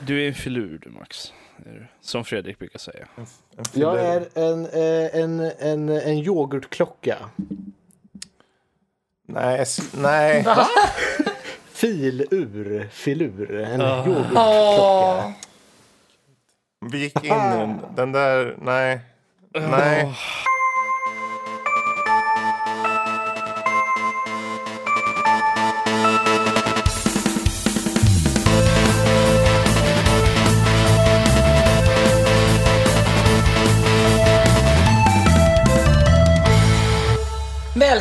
Du är en filur du Max. Som Fredrik brukar säga. En Jag filur. är en, eh, en, en, en yoghurtklocka. Nej, nej. Filur, filur, en Ah. yoghurtklocka. Vi gick in i den. Den där, nej. Nej.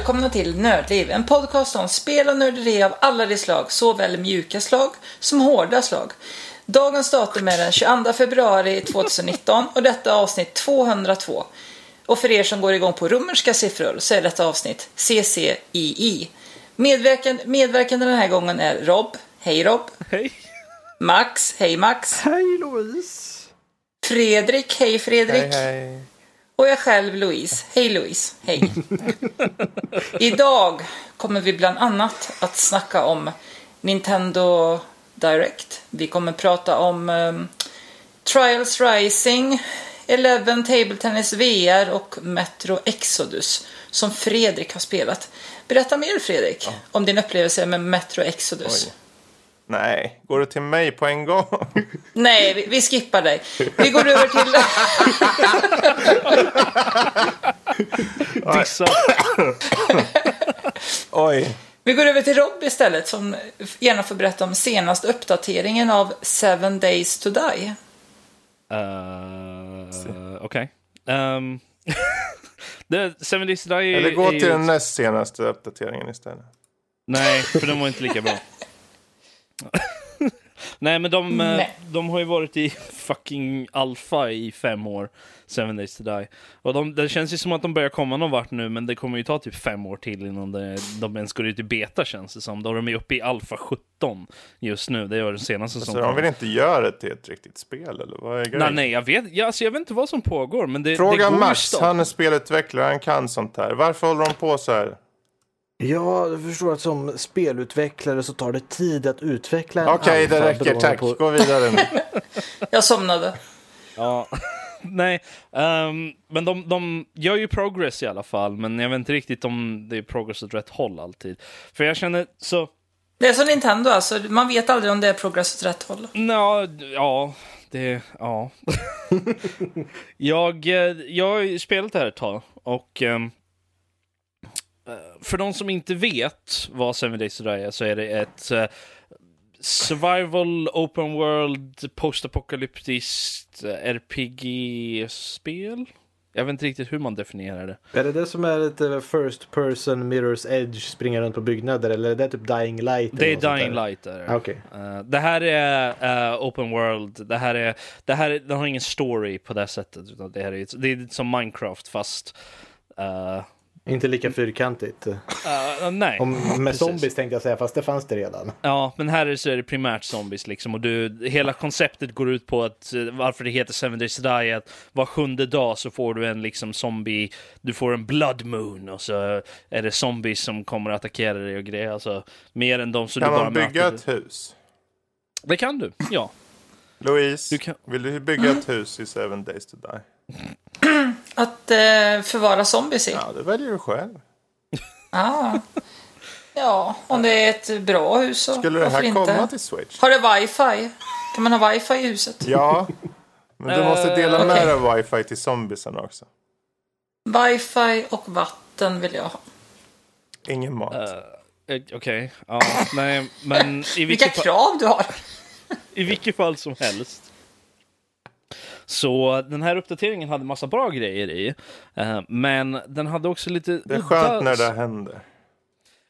Välkomna till Nördliv, en podcast om spel och nörderi av alla de slag, såväl mjuka slag som hårda slag. Dagens datum är den 22 februari 2019 och detta är avsnitt 202. Och för er som går igång på romerska siffror så är detta avsnitt CCII. Medverkan, medverkande den här gången är Rob, hej Rob. Hej! Max, hej Max. Hej Louise! Fredrik, hej Fredrik. Hej, hej. Och jag själv Louise. Hej Louise. Hej. Idag kommer vi bland annat att snacka om Nintendo Direct. Vi kommer prata om ehm, Trials Rising, Eleven Table Tennis VR och Metro Exodus som Fredrik har spelat. Berätta mer Fredrik om din upplevelse med Metro Exodus. Oj. Nej, går det till mig på en gång? Nej, vi, vi skippar dig. Vi går över till... Dissa. Oj. Vi går över till Rob istället som gärna får berätta om senaste uppdateringen av Seven Days to Die. Uh, Okej. Ehm, det- Seven Days to Die Eller gå är till ju- den näst senaste uppdateringen istället. Nej, för den var inte lika bra. Nej, men de, eh, Nej. de har ju varit i fucking alfa i fem år. Seven Days to Die. Och de, det känns ju som att de börjar komma någon vart nu, men det kommer ju ta typ fem år till innan det, de ens går ut i beta känns det som. Då är de är uppe i alfa 17 just nu. Det är den senaste som Så de vill inte göra det till ett riktigt spel, eller vad är grejen? Nej, nej, jag vet, ja, alltså, jag vet inte vad som pågår, men det, det Fråga går ju Max, stopp. han är spelutvecklare, han kan sånt här. Varför håller de på så här? Ja, jag förstår att som spelutvecklare så tar det tid att utveckla en Okej, det alfa räcker. Tack. på- Gå vidare nu. Jag somnade. Ja, nej. ehm, men de, de gör ju progress i alla fall, men jag vet inte riktigt om det är progress åt rätt håll alltid. För jag känner så, Det är som Nintendo alltså, man vet aldrig om det är progress åt rätt håll. Nå, ja, det, ja. jag, eh, jag har ju spelat det här ett tag och eh, för de som inte vet vad Seven Days to Die är så är det ett eh, survival, open world, postapokalyptiskt eh, RPG-spel. Jag vet inte riktigt hur man definierar det. Är det det som är lite first person mirrors edge, springa runt på byggnader eller är det typ dying light? Det är Dying där? Light. Är det. Ah, Okej. Eh, det här är eh, open world. Det här är, det här är, den har ingen story på det sättet. Utan det, här är, det är som Minecraft fast... eh, Inte lika fyrkantigt. eh, nej. Om, med Precis. zombies tänkte jag säga, fast det fanns det redan. Ja, men här är, så är det primärt zombies liksom. Och du, hela konceptet går ut på att eh, varför det heter Seven Days to Die är att var sjunde dag så får du en liksom zombie, du får en blood moon och så är det zombies som kommer att attackera dig och grejer. Alltså mer än de som Kan du bara man bygga möter. ett hus? Det kan du, ja. Louise, Du kan- vill du bygga ett hus i Seven Days to Die? Att eh, förvara zombies i. Ja, det väljer du själv. Ah. Ja, om det är ett bra hus så Skulle det här inte? komma till Switch? Har det wifi? Kan man ha wifi i huset? Ja, men du måste dela Eh, med dig av wifi till zombiesarna också. Wifi och vatten vill jag ha. Ingen mat. Eh, Okej, ja, nej, men i Vilka vilket, krav du har! i vilket fall som helst. Så den här uppdateringen hade massa bra grejer i, eh, men den hade också lite... det är skönt när det händer.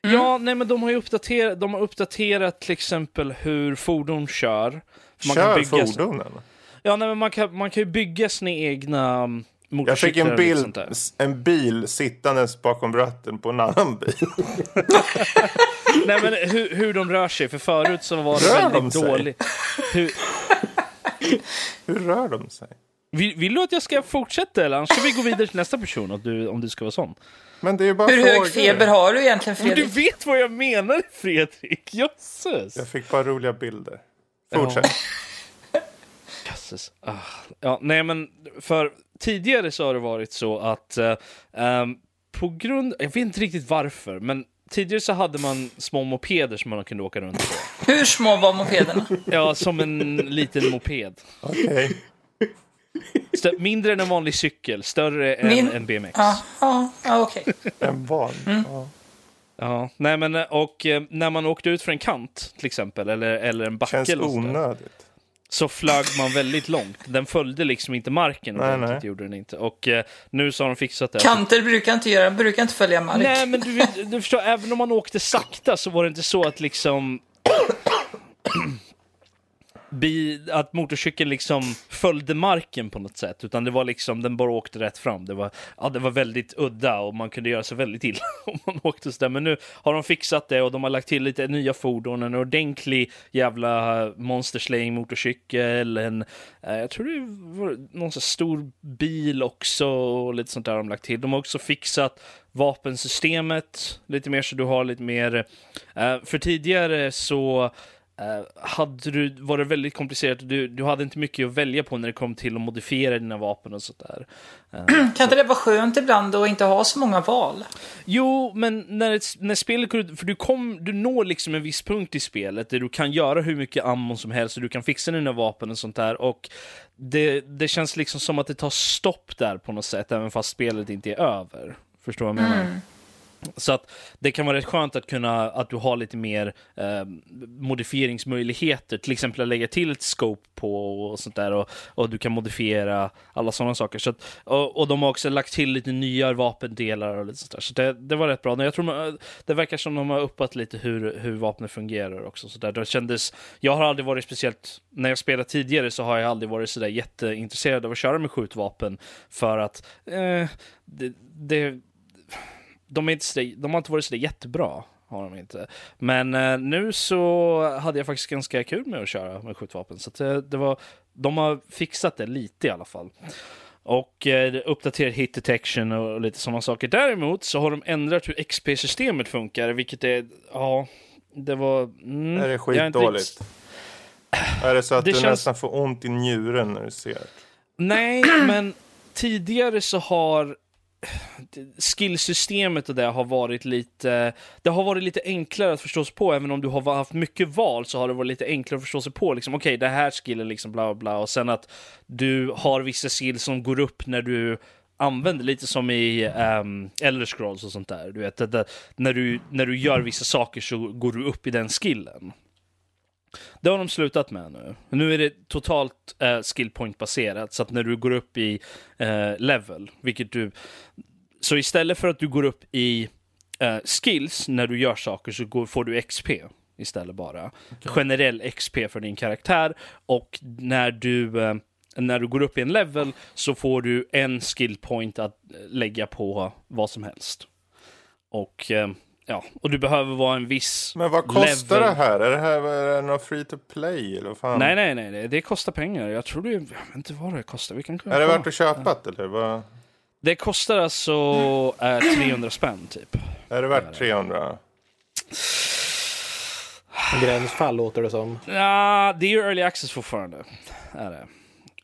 Ja, nej men de har ju uppdaterat, de har uppdaterat till exempel hur fordon kör. Man Kör bygga, fordonen. Ja, nej men man kan, man kan ju bygga sina egna um, Jag motorcyklar fick en bild, en bil sittandes bakom ratten på en annan bil. Nej men hur, hur de rör sig, för förut så var det Rör de väldigt sig? dåligt. Hur, Hur rör de sig? vill, vill du att jag ska fortsätta eller? Annars ska vi gå vidare till nästa person om du, om du ska vara sån. Men det är bara Hur frågor. hög feber har du egentligen Men du Fredrik? vet vad jag menar Fredrik! Jösses! Jag fick bara roliga bilder. Fortsätt. Jösses. Ah, ja, nej men för tidigare så har det varit så att eh, ehm, på grund, jag vet inte riktigt varför, men tidigare så hade man små mopeder som man kunde åka runt på. Hur små var mopederna? Ja, som en liten moped. Okej. Stö- mindre än en vanlig cykel, större än Min- en BMX. Ja, ja, ja okej. En van. Mm. Ja. Ja, nej men och eh, när man åkte ut för en kant till exempel, eller, eller en backe Känns eller något sånt där, onödigt. Så flög man väldigt långt. Den följde liksom inte marken Nej, nej. det gjorde den inte. Och eh, nu så har de fixat det. Kanter brukar inte göra, brukar inte följa mark. Nej, men du, du förstår, även om man åkte sakta så var det inte så att liksom... Bi, att motorcykeln liksom följde marken på något sätt, utan det var liksom, den bara åkte rätt fram. Det var, ja, det var väldigt udda och man kunde göra sig väldigt illa om man åkte sådär. Men nu har de fixat det och de har lagt till lite nya fordon, en ordentlig jävla monster slaying motorcykel, en, eh, jag tror det var någon sån stor bil också och lite sånt där har de lagt till. De har också fixat vapensystemet lite mer så du har lite mer... Eh, för tidigare så eh, hade du, var det väldigt komplicerat. Du, du hade inte mycket att välja på när det kom till att modifiera dina vapen och sånt där. Eh, Kan inte det vara skönt ibland att inte ha så många val? Jo, men när, ett, när spelet går ut, för du, kom, du når liksom en viss punkt i spelet där du kan göra hur mycket ammon som helst och du kan fixa dina vapen och sånt där. Och det, det känns liksom som att det tar stopp där på något sätt, även fast spelet inte är över. Förstår du vad jag menar? Så att det kan vara rätt skönt att kunna, att du har lite mer eh, modifieringsmöjligheter, till exempel att lägga till ett scope på och sånt där och, och du kan modifiera alla sådana saker. Så att, och, och de har också lagt till lite nya vapendelar och lite sånt där. Så det, det var rätt bra. Men Jag tror man, det verkar som de har uppat lite hur, hur vapnet fungerar också. Så där. Det kändes, jag har aldrig varit speciellt, när jag spelat tidigare så har jag aldrig varit sådär jätteintresserad av att köra med skjutvapen för att eh, det, det de, är inte så, de har inte varit så jättebra. Har de inte. Men eh, nu så hade jag faktiskt ganska kul med att köra med skjutvapen. Så att, eh, det var, de har fixat det lite i alla fall. Och eh, uppdaterat hit detection och lite sådana saker. Däremot så har de ändrat hur XP-systemet funkar, vilket är, ja, det var... Mm, Är det skitdåligt? riktigt- Är det så att Det du känns- nästan får ont i njuren när du ser? Nej, men tidigare så har skillsystemet och det har varit lite det har varit lite enklare att förstå sig på. Även om du har haft mycket val så har det varit lite enklare att förstå sig på. Liksom okej det här skillen liksom bla bla bla. Och sen att du har vissa skills som går upp när du använder lite som i um, Elder Scrolls och sånt där. Du vet att det, när du när du gör vissa saker så går du upp i den skillen det har de slutat med nu. Nu är det totalt eh, skillpoint baserat, så att när du går upp i eh, level, vilket du... Så istället för att du går upp i eh, skills när du gör saker så går, får du XP istället bara. Generell XP för din karaktär och när du, eh, när du går upp i en level så får du en skill point att eh, lägga på vad som helst. Och eh, ja, och du behöver vara en viss Men vad kostar level. det här? Är det här är det något free to play eller vad fan? Nej, nej, nej, nej, det kostar pengar. Jag tror det, jag vet inte vad det kostar. Vi kan Är det värt att köpa det eller? Vad? Det kostar alltså eh, 300 spänn typ. Är det värt 300? Gränsfall låter det som. Ja, det är ju early access fortfarande. Är det.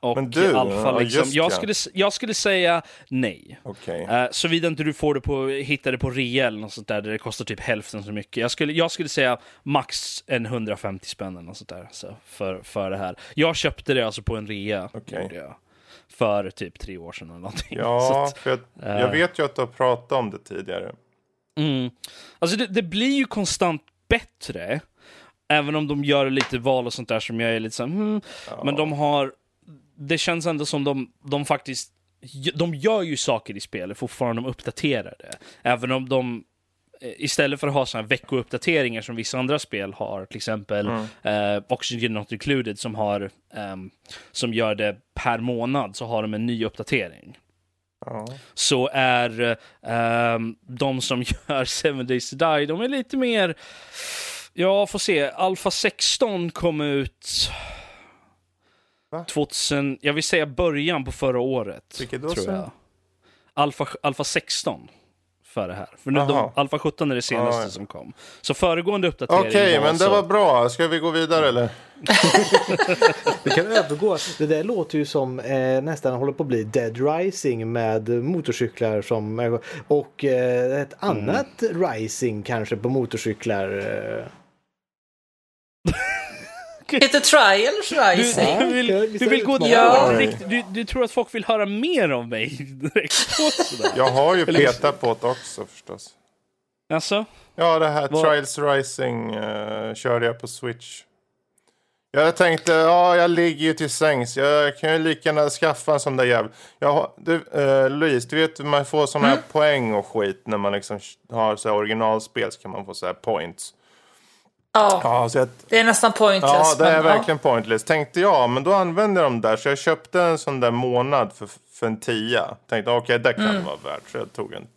Och Men du, alfa ja, liksom. Jag ja. skulle, jag skulle säga nej. Okej. Uh, Såvida inte du får det på, hittar det på rea eller något sånt där, där det kostar typ hälften så mycket. Jag skulle, jag skulle säga max en 150 spänn eller något sånt där så, för, för det här. Jag köpte det alltså på en rea. Jag. För typ tre år sedan eller någonting. Ja, att- för jag, eh. jag vet ju att du har pratat om det tidigare. Mm. Alltså det, det blir ju konstant bättre. Även om de gör lite val och sånt där som jag är lite så här, hmm. Ja. Men de har... Det känns ändå som de, de faktiskt... De gör ju saker i spelet fortfarande, de uppdaterar det. Även om de... eh, Istället för att ha såna veckouppdateringar som vissa andra spel har, till exempel eh, Oxygen Not Included som har ehm, som gör det per månad, så har de en ny uppdatering Ja. så är ehm, de som gör Seven Days to Die, de är lite mer... Ja, får se. Alpha 16 kom ut... Va? 2000, jag vill säga början på förra året. Vilket då tror sen? jag. Alpha, Alpha 16. för det här. För nu, de. Alfa 17 är det senaste ja. som kom. Så föregående uppdatering Okej, men det så- var bra. Ska vi gå vidare eller? Vi kan övergå. Det där låter ju som eh, nästan håller på att bli Dead Rising med motorcyklar som och eh, ett annat Rising kanske på motorcyklar. Eh. Heter Trials Du, Rising? du, vill, Ja, du vill gå utmaningar. direkt, du, du tror att folk vill höra mer om mig direkt. Jag har ju petat på det också förstås. Alltså? Ja, det här Vad- Trials Rising uh, körde jag på Switch. Jag tänkte, ja, jag ligger ju till sängs. Jag kan ju lika gärna skaffa en sån där jävel. Jag har, du, uh, Louise, du vet man får såna här poäng och skit när man liksom har så här originalspel så kan man få så här points. Ja, Ja, jag, det är nästan pointless. ja det är men, verkligen pointless. Tänkte jag, men då använder jag dem där. Så jag köpte en sån där månad för, för en tia. Tänkte, okej, det kan det vara värt. Så jag tog en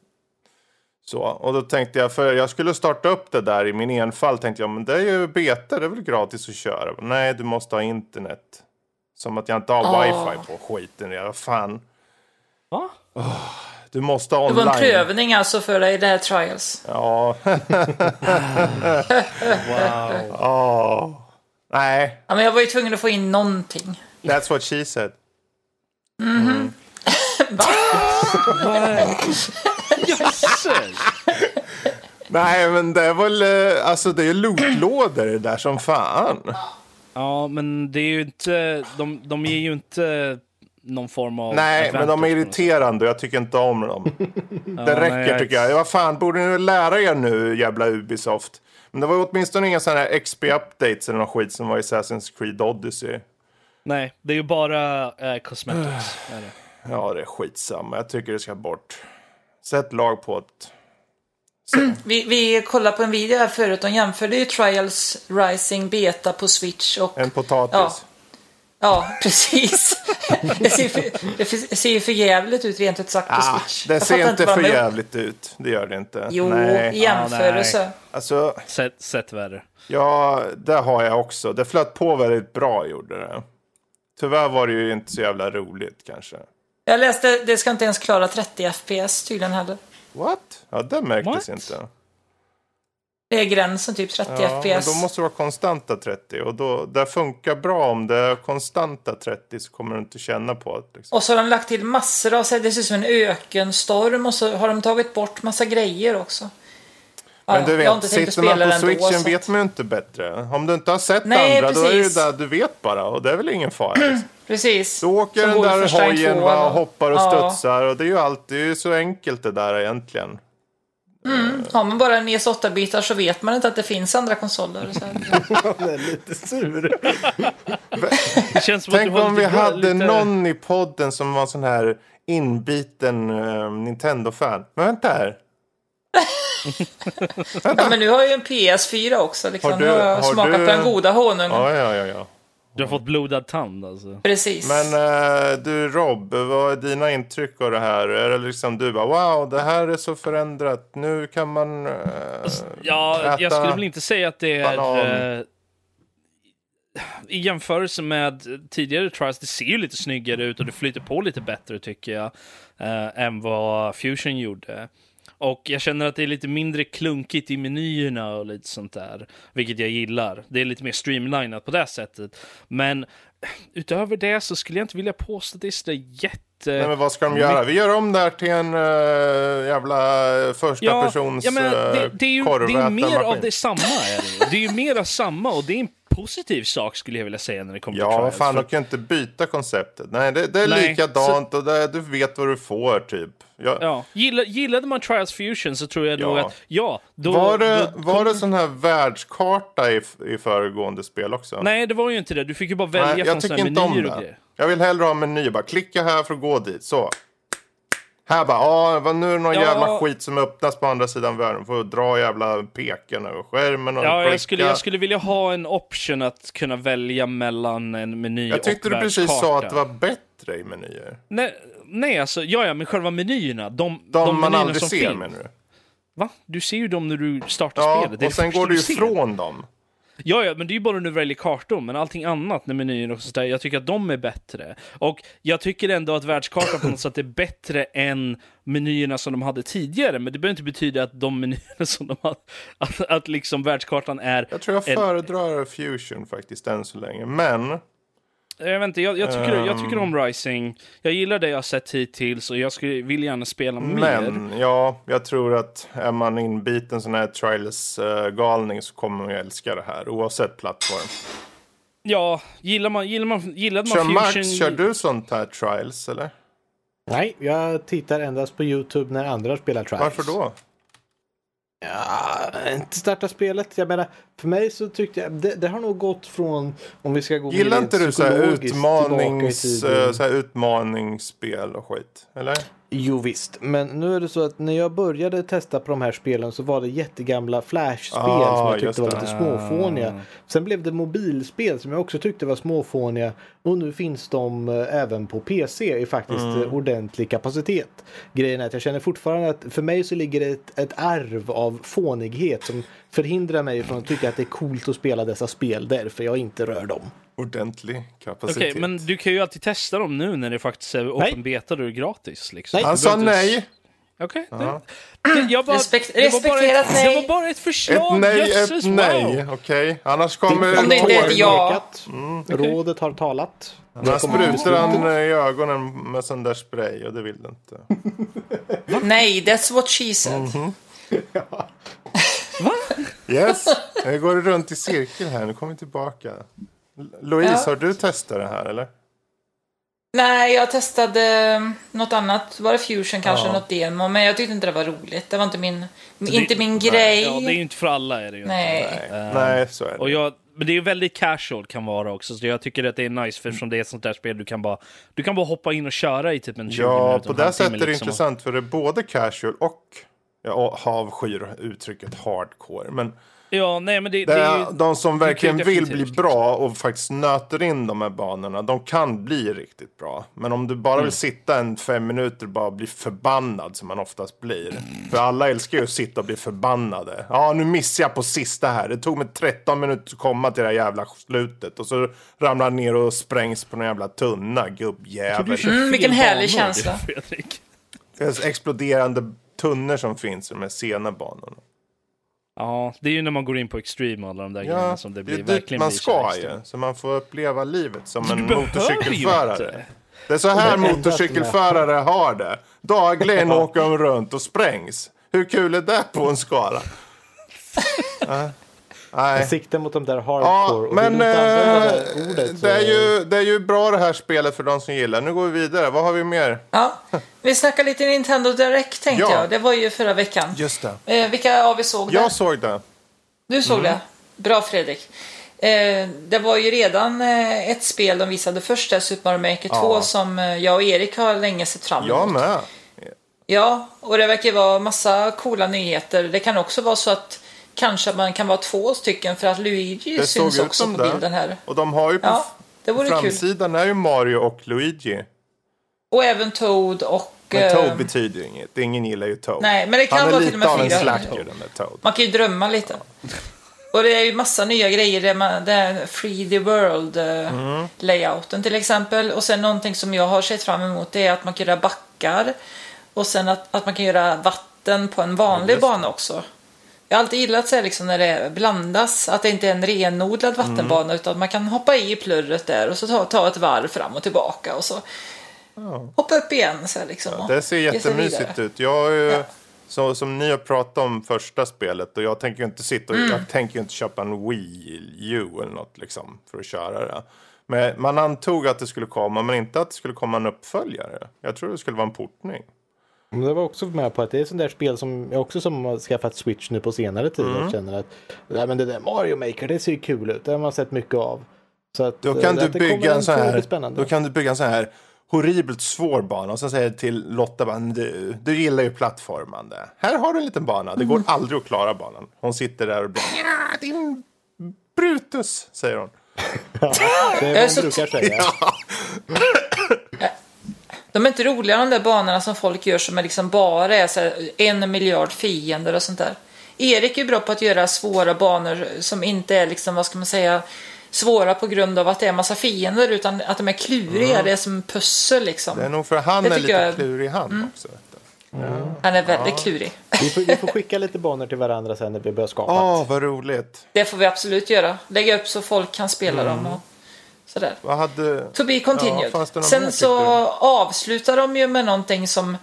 så, och då tänkte jag, för jag skulle starta upp det där i min enfald, tänkte jag, men det är ju beta, det är väl gratis att köra. Nej, du måste ha internet. Som att jag inte har Åh. wifi på skiten. Ja, fan. Va? Du måste ha Det var online. en prövning alltså för dig, det här Trials. Ja. Wow. Ja. Nej, Ja, men jag var ju tvungen att få in någonting. that's what she said. Jösses! Nej, men det är väl, eh, alltså det är lootlådor det där som fan. Ja, men det är ju inte... De, de ger ju inte någon form av... Nej, men de är irriterande och jag tycker inte om dem. Det Ja, räcker nej, jag- tycker jag. Vad fan, borde ni lära er nu, jävla Ubisoft? Men det var åtminstone inga sådana här XP-updates eller någon skit som var i Assassin's Creed Odyssey. Nej, det är ju bara eh, cosmetics. är det. Ja, det är skitsamma. Jag tycker det ska bort. Sätt lag på det. Vi, vi kollade på en video här förut, de jämförde ju Trials Rising Beta på Switch och... En potatis. Ja. Ja, precis. det, ser för, det ser ju för jävligt ut rent ut sagt på Ah, Switch. det ser inte för jävligt ut. Det gör det inte. Jo, Nej. i jämförelse. Alltså, Sett, sett värre. ja, det har jag också. Det flöt på väldigt bra, gjorde det. Tyvärr var det ju inte så jävla roligt kanske. Jag läste, det ska inte ens klara 30 FPS tydligen heller. What? Ja, det märktes What? inte. Är gränsen, typ 30 Ja, men FPS. då måste det vara konstanta 30 och då, det funkar bra om det är konstanta 30 så kommer du inte känna på det. Liksom. Och så har de lagt till massor av, så det ser ut som en ökenstorm och så har de tagit bort massa grejer också. Ja, Men du vet, sitter man på ändå, switchen att- vet man ju inte bättre. Om du inte har sett Nej, andra då är det ju precis. där du vet bara och det är väl ingen fara. Liksom. Precis. Då åker Som den där hojen 2 va, och hoppar och Ja. studsar och det är ju alltid så enkelt det där egentligen. Har man bara en ES 8-bitar så vet man inte att det finns andra konsoler. Så. Han är lite sur. Det känns som att Tänk om vi hade lite... någon i podden som var sån här inbiten uh, Nintendo-fan. Men vänta här. ja, men nu har jag ju en PS4 också. Liksom. Har du- nu har jag har smakat du- på den goda honungen. Ja, ja, ja, ja. Du har fått blodad tand alltså. Precis. Men eh, du Rob, vad är dina intryck av det här? Är det liksom du bara wow, det här är så förändrat. Nu kan man eh, Ja, äta... jag skulle väl inte säga att det är... Eh, I jämförelse med tidigare trials, det ser ju lite snyggare ut och det flyter på lite bättre tycker jag. Eh, än vad Fusion gjorde. Och jag känner att det är lite mindre klunkigt i menyerna och lite sånt där. Vilket jag gillar. Det är lite mer streamlinat på det sättet. Men utöver det så skulle jag inte vilja påstå att det är så jätte... Nej, men vad ska de göra? Vi gör om det här till en uh, jävla första persons ja, men det, eh, det är ju det är korvätarmaskin. mer av det samma. Är det, det är ju mer av samma och det är en positiv sak skulle jag vilja säga när det kommer Ja, till trials. fan, För de kan ju inte byta konceptet. Nej, det, det är Nej, likadant och det, du vet vad du får, typ. Ja. Ja, gillade, gillade man Trials Fusion så tror jag nog Ja. att ja, då... Var det, då var kom- det sån här världskarta i, i föregående spel också? Nej, det var ju inte det. Du fick ju bara välja Nej, från jag om menyer och grejer. Jag vill hellre ha menyer. Bara klicka här för att gå dit. Så. Här bara, ja, nu är det någon Ja. jävla skit som öppnas på andra sidan världen. Får dra jävla peken över skärmen och Ja, klicka. jag skulle, jag skulle vilja ha en option att kunna välja mellan en meny Jag tyckte och du precis sa världskarta. att det var bättre i menyer. Nej, nej, alltså, ja, ja, men själva menyerna. De, De, de man aldrig som ser finns. menar du? Va? Du ser ju dem när du startar Ja, spelet. Det och sen går du ifrån dem. Ja, ja, men det är ju bara när du väljer kartor, men allting annat, när menyer och sånt där, jag tycker att de är bättre. Och jag tycker ändå att världskartan på något sätt är bättre än menyerna som de hade tidigare, men det behöver inte betyda att de menyerna som de hade, att, att liksom världskartan är... Jag tror jag en- föredrar Fusion faktiskt än så länge. Men Jag vet inte, jag, jag, tycker, jag tycker Ehm. om Rising. Jag gillar det jag har sett hittills och jag skulle, vill gärna spela mer. Men ja, jag tror att är man inbiten sån här Trials-galning så kommer man ju älska det här oavsett plattform. Ja, gillar man, gillar man, gillade man Kör Max, Fusion... kör du sånt här Trials eller? Nej, jag tittar endast på YouTube när andra spelar Trials. Varför då? Ja, inte starta spelet. Jag menar, för mig så tyckte jag, det, det har nog gått från, om vi ska gå Gillar inte du så här, utmanings, så här utmaningsspel och skit? Eller? Jo visst, men nu är det så att när jag började testa på de här spelen så var det jättegamla flashspel Ah, som jag tyckte var lite småfåniga. Sen blev det mobilspel som jag också tyckte var småfåniga och nu finns de eh, även på PC i faktiskt Mm. eh, ordentlig kapacitet. Grejen är att jag känner fortfarande att för mig så ligger det ett, ett arv av fånighet som förhindrar mig från att tycka att det är coolt att spela dessa spel därför jag inte rör dem. Ordentlig Okej, kapacitet. men du kan ju alltid testa dem nu när det faktiskt är Nej. open beta och är gratis. Liksom. Nej. Han sa nej. Okej. det- jag bara- Respekt- det var bara respekterat ett- nej. Det var bara ett Ett förslag. nej, Jösses, ett nej. wow. Okej, annars kommer Om det inte är ett ja. Nekat. Rådet har talat. Annars sprutar han i ögonen med sån där spray och det vill du inte. Nej, that's what she said. Yes, jag går runt i cirkel här. Nu kommer vi tillbaka. Louise, Ja. har du testat det här eller? Nej, jag testade något annat. Var det Fusion kanske, Ja. något demo. Men jag tyckte inte det var roligt. Det var inte min, det- inte min grej. Ja, det är ju inte för alla. Är det ju Nej. Inte. Eh, Nej, så är det. Och jag, men det är ju väldigt casual kan vara också, så jag tycker att det är nice för som det är ett sånt där spel du kan bara, du kan bara hoppa in och köra i typ en 20 Ja, minuter, på en det sättet är det liksom. intressant för det är både casual och jag avskyr uttrycket hardcore. Men Ja, nej men det, det det ju... de som verkligen vill bli bra och faktiskt nöter in de här banorna, de kan bli riktigt bra. Men om du bara Mm. vill sitta en fem minuter och bara bli förbannad, som man oftast blir. För alla älskar ju att sitta och bli förbannade. Ja, nu missade jag på sista här. Det tog mig 13 minuter att komma till det här jävla slutet. Och så ramlar han ner och sprängs på någon jävla tunna, gubbjävel. Kör Mm, vilken härlig känsla. Fredrik. Det är exploderande tunnor som finns i de här sena banorna. Ja, det är ju när man går in på extreme och alla de där Ja, grejerna som det det blir är dit verkligen man ska ju. Så man får uppleva livet som Du en motorcykelförare. Det är så här Det är motorcykelförare har det. Dagligen åker de runt och sprängs. Hur kul är det på en skala? Ja. Nej. Sikta mot de där Ja, hardcore. och men eh, det ordet så- det, är ju, det är ju bra det här spelet för de som gillar. Nu går vi vidare. Vad har vi mer? Ja, vi snackar lite Nintendo Direct tänkte Ja. jag. Det var ju förra veckan. Just det. Eh, vilka av er såg det? Jag såg det. Du såg det? Bra Fredrik. Eh, det var ju redan eh, ett spel de visade först, där, Super Mario Maker 2, Ja. som eh, jag och Erik har länge sett fram emot. Jag med. Ja, och det verkar vara massa coola nyheter. Det kan också vara så att kanske man kan vara två stycken för att Luigi Det syns också på det. bilden här. Och de har ju på Ja, det vore kul. framsidan är ju Mario och Luigi. Och även Toad och... Men eh, Toad betyder ju inget. Ingen gillar ju Toad. Nej, men det kan Han är vara lite till och med av en slacker den där Toad. Man kan ju drömma lite. Och det är ju massa nya grejer. Det är, man, det är Free the World eh, Mm. layouten till exempel. Och sen någonting som jag har sett fram emot det är att man kan göra backar. Och sen att, att man kan göra vatten på en vanlig det. bana också. Jag har alltid gillat så här liksom när det blandas. Att det inte är en renodlad vattenbana Mm. utan man kan hoppa i plurret där och så ta, ta ett varv fram och tillbaka. Och så hoppa upp igen. Så här liksom, och Det ser jättemysigt ut. Jag ju, Ja. så, som ni har pratat om första spelet och jag tänker inte sitta och Mm. jag tänker inte köpa en Wii U eller något liksom för att köra det. Men man antog att det skulle komma men inte att det skulle komma en uppföljare. Jag tror det skulle vara en portning. Men det var också med på att det är sånt där spel som jag också som har skaffat Switch nu på senare tid Mm. och känner att nej, men det där Mario Maker det ser ju kul ut. Det har man sett mycket av. Så att, Då eh, kan, du det kommer bygga en sån här, spännande. då kan du bygga en sån här horribelt svår bana och sen säger jag till Lotta bara, du, du gillar ju plattformande. Här har du en liten bana. Det går Mm. aldrig att klara banan. Hon sitter där och bara, ja, din Brutus, säger hon. det är vad så- brukar säga. De är inte roliga de där banorna som folk gör som är liksom bara är så här en miljard fiender och sånt där. Erik är bra på att göra svåra banor som inte är liksom, vad ska man säga, svåra på grund av att det är en massa fiender utan att de är kluriga. Det är som pussel liksom. Det är nog för han Det är lite jag- Mm. klurig han också. Vet du. Han är väldigt klurig. Vi får, vi får skicka lite banor till varandra sen när vi börjar skapa. Åh, vad roligt. Det får vi absolut göra. Lägga upp så folk kan spela dem och sådär. Vad hade... To be continued. Ja, mer, Sen så avslutar de ju med någonting som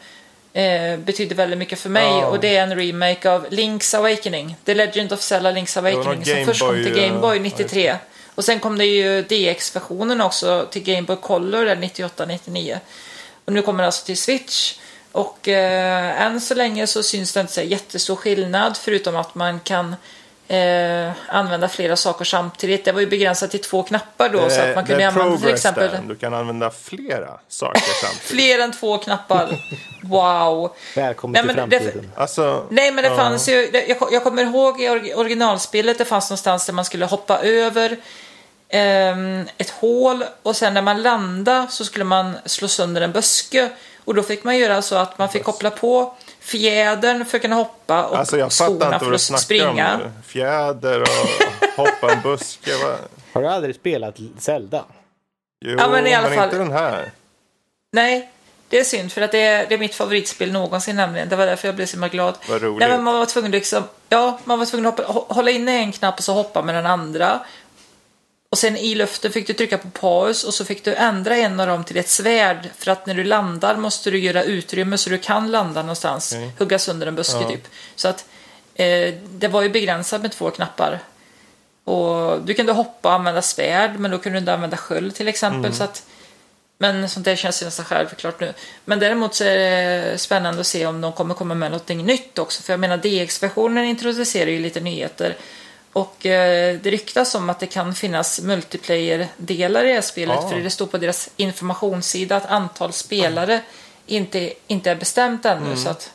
eh, betyder väldigt mycket för mig Ja. och det är en remake av Link's Awakening. The Legend of Zelda Link's Awakening som Game först kom till Game eh, Boy ja, 93. Och sen kom det ju DX-versionen också till Game Boy Color där 98-99. Och nu kommer det alltså till Switch. Och eh, än så länge så syns det inte så jättestor skillnad förutom att man kan eh, använda flera saker samtidigt. Det var ju begränsat till två knappar då så att man det kunde använda till exempel där. Du kan använda flera saker samtidigt. fler än två knappar. Wow. Välkommen Nej, till men det- framtiden. Alltså, Nej men det fanns ju, det- jag, jag kommer ihåg i originalspelet det fanns någonstans där man skulle hoppa över ehm, ett hål och sen när man landade så skulle man slå sönder en buske. Och då fick man göra så att man fick koppla på fjädern för att kunna hoppa och alltså jag skorna inte för att springa. om. Fjäder och hoppa en buske. Vad... Har du aldrig spelat Zelda? Jo, Ja, men i alla fall- inte den här. Nej, det är synd för att det är, det är mitt favoritspel någonsin nämligen. Det var därför jag blev så himla glad. Vad roligt. Nej, men man var tvungen liksom, ja, man var tvungen att hoppa, hå- hålla inne en knapp och så hoppa med den andra. Och sen i luften fick du trycka på paus och så fick du ändra en av dem till ett svärd. För att när du landar måste du göra utrymme så du kan landa någonstans. Okej. Hugga sönder en buske Ja. typ. Så att eh, det var ju begränsat med två knappar. Och du kunde hoppa och använda svärd men då kunde du inte använda sköld till exempel. Mm. Så att, men sånt där känns ju nästan självklart nu. Men däremot så är det spännande att se om de kommer komma med någonting nytt också. För jag menar DX-versionen introducerar ju lite nyheter. Och eh, det ryktas om att det kan finnas multiplayer-delar i det här spelet. Ah. För det står på deras informationssida att antal spelare inte, inte är bestämt ännu. Mm. Så att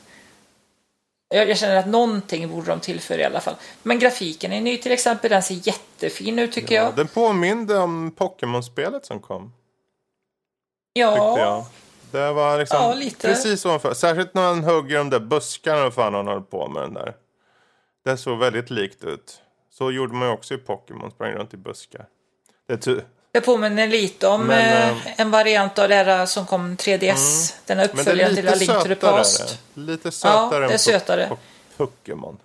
jag, jag känner att någonting borde de tillföra i alla fall. Men grafiken är ny till exempel. Den ser jättefin ut tycker Ja, jag. den påminde om Pokémon-spelet som kom. Ja. Det var liksom Ja, lite. precis som för. Särskilt när man hugger de där buskarna och fan han höll på med den där. Det såg väldigt likt ut. Så gjorde man ju också i Pokémon, sprang runt i buskar. Det är ty- Det påminner lite om Men, eh, eh, en variant av det här som kom 3DS. Den här men det är uppföljaren till A lite Link to the. Past. Lite sötare det är än sötare. Po- Pokémon.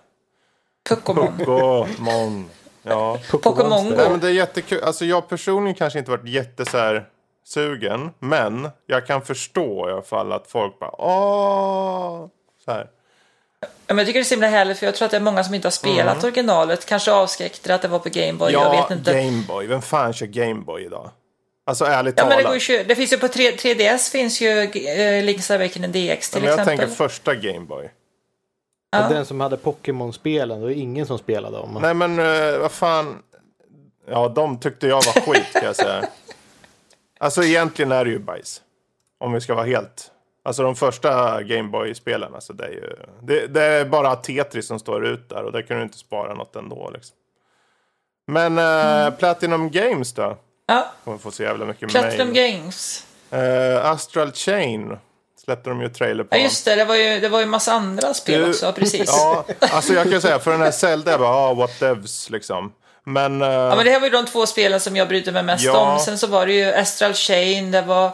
Pokémon. Pokémon. Ja. Pokémon Nej, Go. men det är jättekul. Alltså jag personligen kanske inte varit jätte så här sugen. Men jag kan förstå i alla fall att folk bara åh. Så här. Ja, men jag tycker det är så himla härligt för jag tror att det är många som inte har spelat originalet. Kanske avskräckte att det var på Gameboy. jag vet inte. Gameboy. Vem fan kör Gameboy idag? Alltså ärligt Ja, men det, talat. går ju, det finns ju på 3, 3DS finns ju eh, Link's Awakening DX till men jag exempel. tänker första Gameboy. Ja. Den som hade Pokémon-spelen, det var ingen som spelade dem. Nej men eh, vad fan. Ja de tyckte jag var skit kan jag säga. Alltså egentligen är det ju bajs. Om vi ska vara helt. Alltså de första Gameboy-spelen. Alltså, det, är ju, det, det är bara Tetris som står ut där. Och där kan du inte spara något ändå. Liksom. Men eh, Platinum Games då? Ja, Kommer få så jävla mycket Platinum mail. Games. Eh, Astral Chain släppte de ju trailer på. Ja, just det. Det var ju, det var ju massa andra spel Du- också, precis. Ja, alltså jag kan säga för den här Zelda, jag bara, ah, what devs liksom. Men, eh, Ja, men det här var ju de två spelen som jag brydde mig mest Ja. om. Sen så var det ju Astral Chain, det var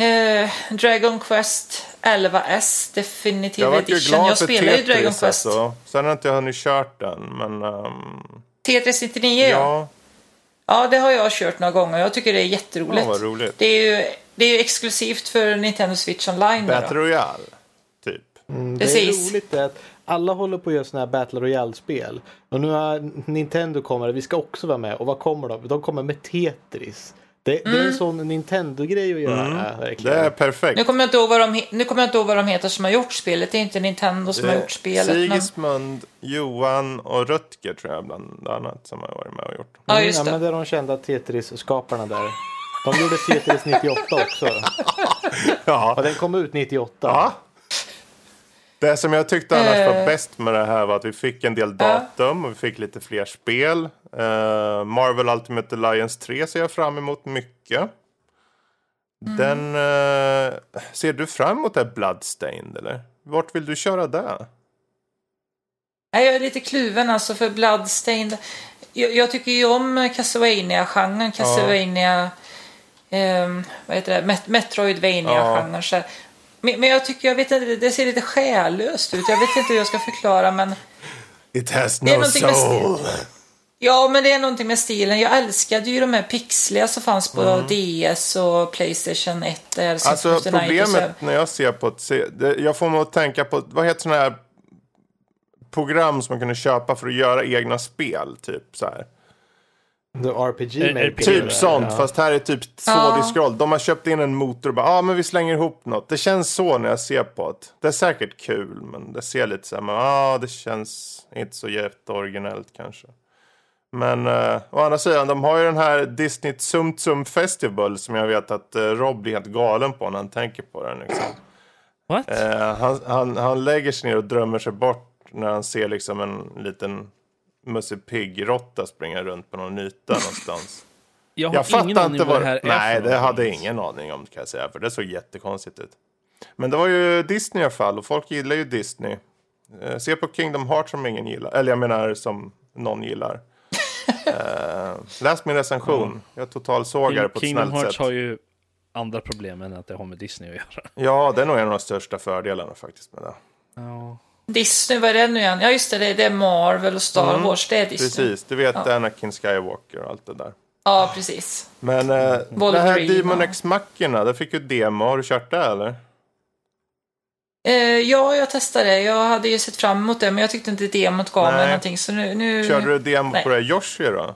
eh, Dragon Quest 11S Definitive jag Edition. glad Jag spelar ju Dragon Quest. alltså. Sen har inte jag hunnit kört den, men ehm, Tetris 99 ja. ja. Ja, det har jag kört några gånger. Jag tycker det är jätteroligt. Ja, vad roligt. Det är ju, det är exklusivt för Nintendo Switch Online. Battle. Royale, typ. Mm, det Precis. är roligt att alla håller på att göra sådana här Battle Royale-spel. Och nu har Nintendo kommer, vi ska också vara med. Och vad kommer de? De kommer med Tetris. Det, det är Mm. en sån Nintendo-grej att göra. Det verkligen. är perfekt. Nu kommer, jag inte ihåg vad de, nu kommer jag inte ihåg vad de heter som har gjort spelet. Det är inte Nintendo som har gjort spelet. Men... Sigismund, Johan och Rutger tror jag bland annat som har varit med och gjort. Ja, just ja, men det. det är de kända Tetris-skaparna där. De gjorde Tetris 98 också. Ja. Och den kom ut 98. ja. Det som jag tyckte annars var Eh. bäst med det här var att vi fick en del datum och vi fick lite fler spel. Eh, Marvel Ultimate Alliance 3 ser jag fram emot mycket. Mm. Den... eh, ser du fram emot det här Bloodstained eller? Vart vill du köra det? Jag är lite kluven alltså för Bloodstained. Jag, jag tycker ju om Castlevania-genren. Castlevania... ehm, vad heter det? Met Metroidvania-genren. här. Men, men jag tycker, jag vet inte, det ser lite själlöst ut. Jag vet inte hur jag ska förklara men... It has Det är no soul. Ja, men det är någonting med stilen. Jag älskade ju de här pixliga som fanns på DS och Playstation 1. Där, Alltså problemet när jag ser på ett... Jag får mig att tänka på, vad heter sådana här program som man kunde köpa för att göra egna spel? Typ så här. The RPG Eh, Maker. Typ sånt, Ja. fast här är typ tvådiskroll. De har köpt in en motor och bara, ja ah, men vi slänger ihop något. Det känns så när jag ser på det. Det är säkert kul, men det ser lite så här, men ja ah, det känns inte så jätteoriginellt kanske. Men uh, å andra sidan, de har ju den här Disney Tsum Tsum Festival som jag vet att uh, Rob blir helt galen på när han tänker på den. Liksom. What? Eh, han, han, han lägger sig ner och drömmer sig bort när han ser liksom en liten Musse Pigg-råtta springa runt på någon yta någonstans. jag har Jag ingen fattar aning inte vad det här är Nej, för det hade jag ingen aning om kan jag säga. För det såg jättekonstigt ut. Men det var ju Disney i alla fall och folk gillar ju Disney. Eh, se på Kingdom Hearts som ingen gillar. Eller jag menar som någon gillar. eh, läs min recension. Jag totalsågar på ett Kingdom snällt Hearts sätt. har ju andra problem än att det har med Disney att göra. Ja, det är nog en av de största fördelarna faktiskt med det. Ja. Disney, vad är det nu igen? Ja, just det, det är- Marvel och Star Wars. Det är Disney. Precis, du vet Anakin Skywalker och allt det där. Ja, precis. Men eh, det här Demon ja. X Machina, det fick ju demo. Har du kört det eller? Eh, ja, jag testade. Jag hade ju sett fram emot det, men jag tyckte inte demot gav mig någonting. Så nu, nu... Körde du demo Nej. på det Yoshi då?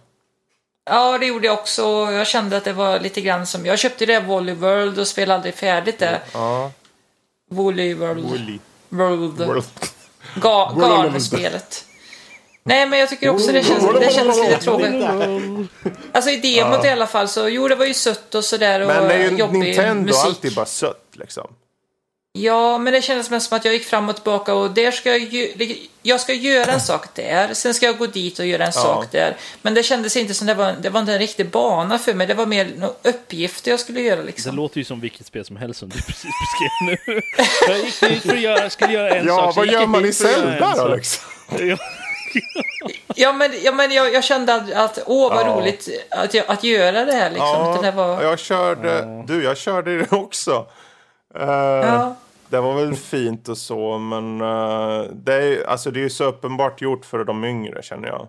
Ja, det gjorde jag också. Jag kände att det var lite grann som... Jag köpte det Volley World och spelade aldrig färdigt det. Ja. Volley World. Woolly. World. World. Ga Galspelet. Nej, men jag tycker också det känns, det känns lite tråkigt. Alltså i demot i alla fall så, jo det var ju sött och sådär och Men det är ju jobbig Nintendo musik. alltid bara sött liksom. Ja, men det kändes mest som att jag gick fram och tillbaka och där ska jag ju, jag ska göra en sak där, sen ska jag gå dit och göra en sak där. Men det kändes inte som det var, det var inte en riktig bana för mig, det var mer uppgifter jag skulle göra Det liksom. låter ju som vilket spel som helst som du precis beskrev nu. Jag gick dit för att göra, skulle göra en Ja, sak. så vad gör man i Zelda då liksom? Ja. Ja, men, ja, men jag, jag kände att, att åh vad Ja. roligt att, att göra det här liksom. det där var, jag körde, du jag körde det också. Eh, ja. Det var väl fint och så, men eh, det, är, alltså, det är ju så uppenbart gjort för de yngre känner jag.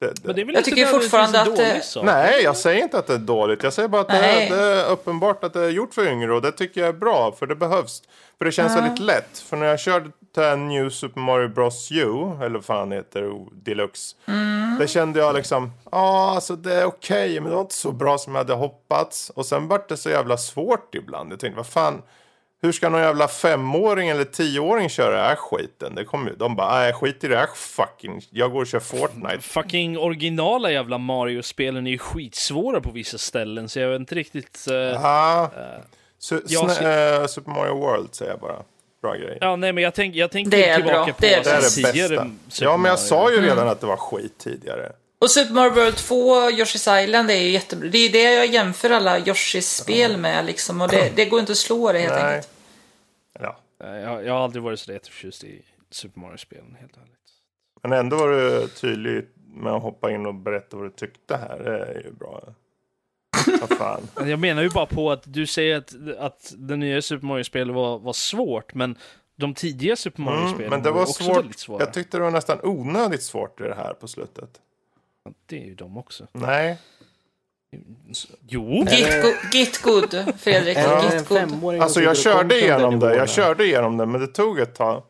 Det, det. Men det är väl Jag inte tycker fortfarande att det-? Nej, jag säger inte att det är dåligt. Jag säger bara att det, är- det är uppenbart att det är gjort för yngre och det tycker jag är bra, för det behövs. För det känns väldigt lätt. För när jag körde till New Super Mario Bros U, eller vad fan det heter, Deluxe. Det kände jag liksom, ja alltså det är okej, men det var inte så bra som jag hade hoppats. Och sen vart det så jävla svårt ibland. Jag tänkte, vad fan, hur ska någon jävla femåring eller tioåring köra den här skiten? Det kommer de bara, nej skit i det här fucking, jag går och kör Fortnite. Fucking originala jävla Mario-spelen är ju skitsvåra på vissa ställen, så jag vet inte riktigt... eh, Ja. Su- jag eh, Super Mario World säger jag bara. Bra grej. Ja, nej, men jag, tänk, jag är tillbaka bra, på det är Det är det tidigare bästa. Super Ja, men jag Mario. sa ju Mm. redan att det var skit tidigare. Och Super Mario World 2, Yoshi's Island är ju jättebra. Det är ju det jag jämför alla Yoshis-spel med liksom. Och det, det går inte att slå det helt Nej. enkelt. Ja. Jag, jag har aldrig varit så jätteförtjust i Super Mario-spelen, helt ärligt. Men ändå var du tydlig med att hoppa in och berätta vad du tyckte här. Det är ju bra. Vad fan. Jag menar ju bara på att du säger att, att det nya Super Mario-spelet var, var svårt, men de tidiga Super Mario-spelen Mm, men det var också svårt. väldigt svåra. Jag tyckte det var nästan onödigt svårt i det här på slutet. Det är ju de också. Nej. Jo! Git, go, git good, Fredrik. En Git good. Alltså jag körde igenom det. Jag körde igenom det, men det tog ett tag.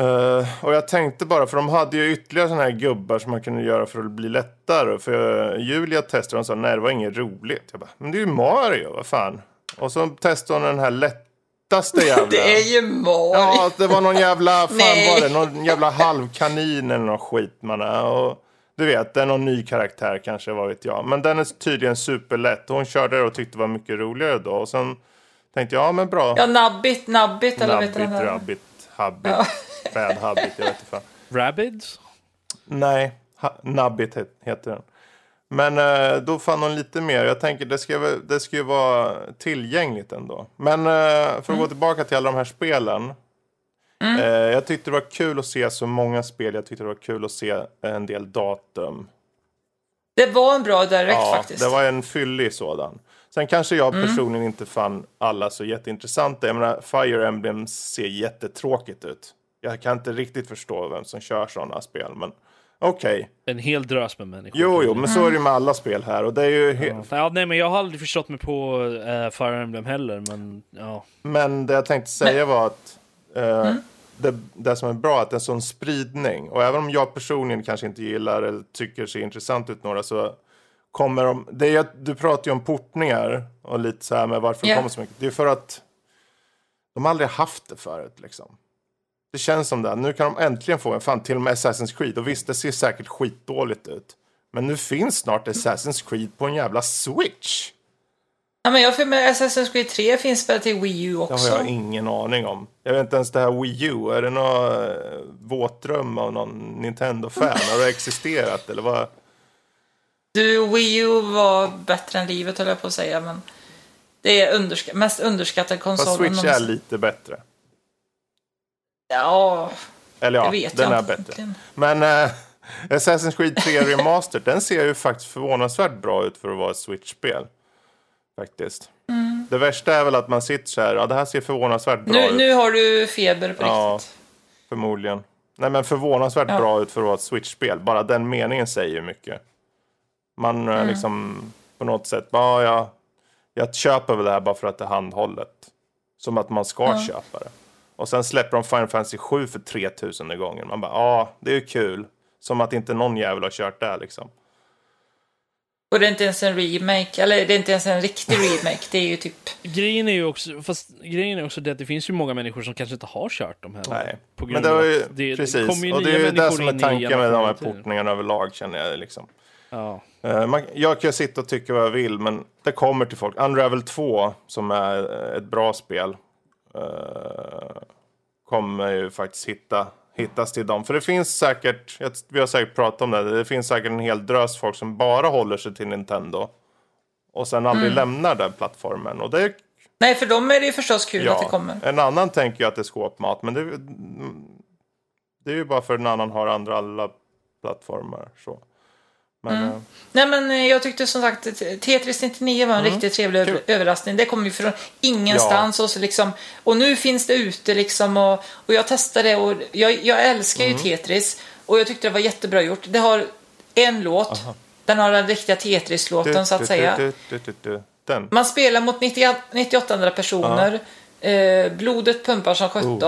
Eh, och jag tänkte bara, för de hade ju ytterligare sådana här gubbar som man kunde göra för att bli lättare. För eh, Julia testade och sa nej det var inget roligt. Jag bara, men det är ju Mario, vad fan. Och så testade hon den här lättaste jävla. Det är ju Mario. Ja, det var någon jävla, fan var det, någon jävla halvkanin eller någon skit man är. Och du vet, det är någon ny karaktär kanske, vad vet jag. Men den är tydligen superlätt. Hon körde det och tyckte det var mycket roligare då. Och sen tänkte jag, ja men bra. Ja, Nabbit, Nabbit eller vad heter Nabbit, den? Rabbit, Habbit, Bad Habbit, jag vet inte fan. Rabbids? Nej, ha, Nabbit het- heter den. Men eh, då fann hon lite mer. Jag tänker det ska, det ska ju vara tillgängligt ändå. Men eh, för att gå tillbaka till alla de här spelen. Mm. Eh, jag tyckte det var kul att se så många spel. Jag tyckte det var kul att se en del datum. Det var en bra direkt Ja, faktiskt. det var en fyllig sådan. Sen kanske jag Mm. personligen inte fann alla så jätteintressanta. Jag menar, Fire Emblem ser jättetråkigt ut. Jag kan inte riktigt förstå vem som kör sådana spel, men okej. En hel drös med människor. Jo, jo, men så är det ju med alla spel här och det är ju he- Ja, nej, men jag har aldrig förstått mig på uh, Fire Emblem heller, men ja. Men det jag tänkte säga var att eh, det, det som är bra är att det är en sån spridning. Och även om jag personligen kanske inte gillar eller tycker ser intressant ut några så kommer de... Det är, du pratar ju om portningar och lite så här med varför Ja. det kommer så mycket. Det är för att de aldrig haft det förut liksom. Det känns som det. Nu kan de äntligen få en fan till och med Assassin's Creed. Och visst, det ser säkert skitdåligt ut. Men nu finns snart Assassin's Creed på en jävla Switch. Ja, men jag för mig Assassin's Creed 3 finns väl till Wii U Det också? har jag ingen aning om. Jag vet inte ens det här Wii U. Är det någon eh, våtdröm av någon Nintendo-fan? Har det existerat eller vad? Du, Wii U var bättre än livet höll jag på att säga, men det är underska mest underskattad konsol. Fast Switch är lite bättre. Ja, Eller det ja, vet den jag är inte. bättre. Men eh, Assassin's Creed 3 Remastered, den ser ju faktiskt förvånansvärt bra ut för att vara ett Switch-spel. Faktiskt. Mm. Det värsta är väl att man sitter så här, ja det här ser förvånansvärt bra Nu, ut. nu har du feber på Ja. riktigt. Förmodligen. Nej men förvånansvärt Ja. bra ut för att vara ett Switch-spel. Bara den meningen säger mycket. Man Mm. eh, liksom på något sätt, bara ja, jag köper väl det här bara för att det är handhållet. Som att man ska köpa det. Och sen släpper de Final Fantasy 7 för 3000 gången. Man bara, ja, det är ju kul. Som att inte någon jävel har kört det liksom. Och det är inte ens en remake, eller det är inte ens en riktig remake. Det är ju typ... Grejen är ju också, fast grejen är också det att det finns ju många människor som kanske inte har kört de här. Nej. På grund Men det var ju, det, precis. Det ju och det är ju det som är tanken med de här portningarna överlag, känner jag liksom. Ja. Eh, Man, jag kan sitta och tycka vad jag vill, men det kommer till folk. Unravel 2, som är ett bra spel, eh, kommer ju faktiskt hitta, hittas till dem. För det finns säkert, vi har säkert pratat om det, det finns säkert en hel drös folk som bara håller sig till Nintendo. Och sen aldrig lämnar den plattformen. Och det är, Nej, för dem är det ju förstås kul att det ja, kommer. en annan tänker ju att det är skåpmat, men det, mm, det är ju bara för att en annan har andra alla plattformar. Så. Men, eh, Nej, men eh, jag tyckte som sagt Tetris 99 var en riktigt trevlig Mm. Kul. överraskning. Det kom ju från ingenstans och så liksom. Och nu finns det ute liksom och, och jag testade och jag, jag älskar Mm. ju Tetris och jag tyckte det var jättebra gjort. Det har en låt. Den har den riktiga Tetris-låten så att säga. Den. Man spelar mot 90, 98 andra personer. Eh, blodet pumpar som 17.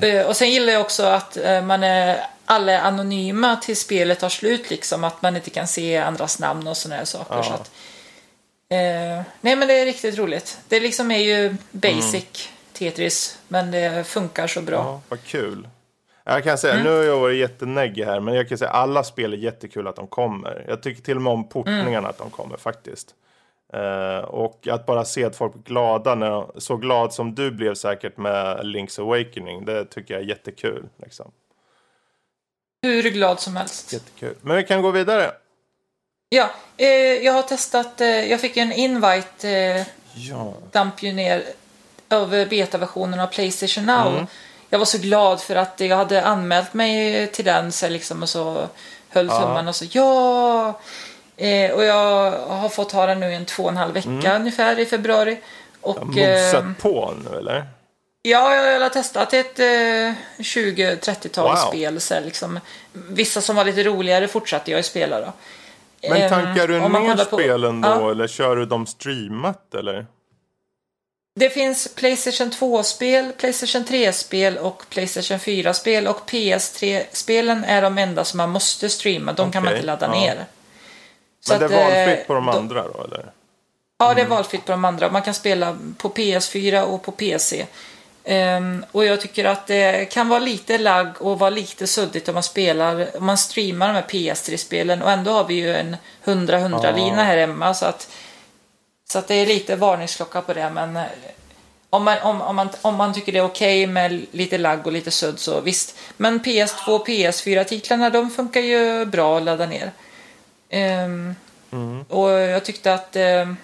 Oh. Eh, och sen gillar jag också att eh, man är alla är anonyma till spelet tar slut. Liksom, att man inte kan se andras namn och sådana här saker. Så att, eh, nej men det är riktigt roligt. Det liksom är ju basic Tetris. Men det funkar så bra. Ja, vad kul. Jag kan säga, Mm. nu har jag varit jättenägg här, men jag kan säga alla spel är jättekul att de kommer. Jag tycker till och med om portningarna Mm. att de kommer faktiskt. Eh, och att bara se att folk blir glada, när de, så glad som du blev säkert med Link's Awakening, det tycker jag är jättekul. Liksom. Hur glad som helst. Jättekul. Men vi kan gå vidare. Ja, eh, jag har testat. Eh, jag fick en invite. Eh, Ja. damp ju ner över betaversionen av Playstation Now. Mm. Jag var så glad för att jag hade anmält mig till den så liksom, och så höll Ja. tummen och så ja. Eh, och jag har fått ha den nu i en två och en halv vecka ungefär i februari. Och, Mm. Mosat eh, på nu eller? Ja, jag har testat ett eh, 20-30-tal Wow. spel. Så liksom, vissa som var lite roligare fortsatte jag ju spela då. Men Ehm, tankar du man ner kollar på- spelen då, Ja. eller kör du dem streamat eller? Det finns Playstation 2-spel, Playstation 3-spel och Playstation 4-spel och PS3-spelen är de enda som man måste streama. De kan man inte ladda ja. ner. Men det är eh, valfritt på de då- andra då eller? Ja, det är valfritt på de andra. Man kan spela på PS4 och på PC. Ehm, och jag tycker att det kan vara lite lagg och vara lite suddigt om man spelar, om man streamar de här PS3-spelen och ändå har vi ju en 100-100-lina här hemma så att, så att det är lite varningsklocka på det men eh, om man, om, om man, om man tycker det är okej med lite lagg och lite sudd så visst. Men PS2 och PS4-titlarna de funkar ju bra att ladda ner. Ehm, Och jag tyckte att ehm,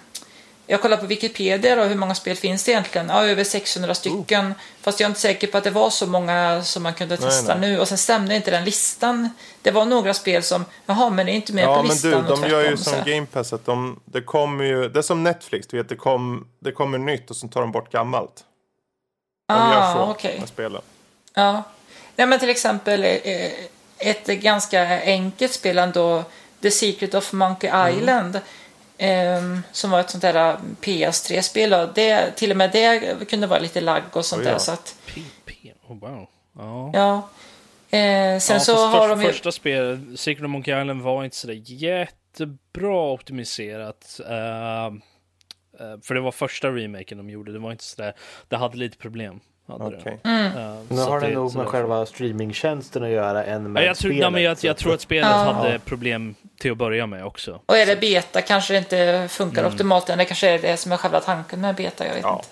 Jag kollar på Wikipedia då, hur många spel finns det egentligen? Ja, över 600 stycken. Fast jag är inte säker på att det var så många som man kunde testa nej. nu. Och sen stämde inte den listan. Det var några spel som, jaha, men det är inte med Ja, på men listan. du, och de gör ju som så. Game Pass att de, det kommer ju, det är som Netflix, du vet, det, kom, det kommer nytt och så tar de bort gammalt. De gör Ah, så okej. med spelen. Ja. Nej, men till exempel eh, ett ganska enkelt spel ändå, The Secret of Monkey Mm. Ehm, som var ett sånt där PS3-spel. och Det, till och med det kunde vara lite lagg och sånt Oj, ja. där. Så att, PP, oh, wow. Ja. ja. Eh, sen ja, så har de ju... Första spelet, Secret of Monkey Island, var inte sådär jättebra optimiserat. Eh, eh, för det var första remaken de gjorde, det var inte sådär, det hade lite problem. Hade det. Mm. Eh, Nu så har att det nog med själva streamingtjänsten att göra än med Ja, jag, tror, spelet. nej, men jag, jag tror att spelet Ja. hade problem till att börja med också. Och är det beta kanske det inte funkar Mm. optimalt än. Det kanske är det som är själva tanken med beta, jag vet Ja. inte.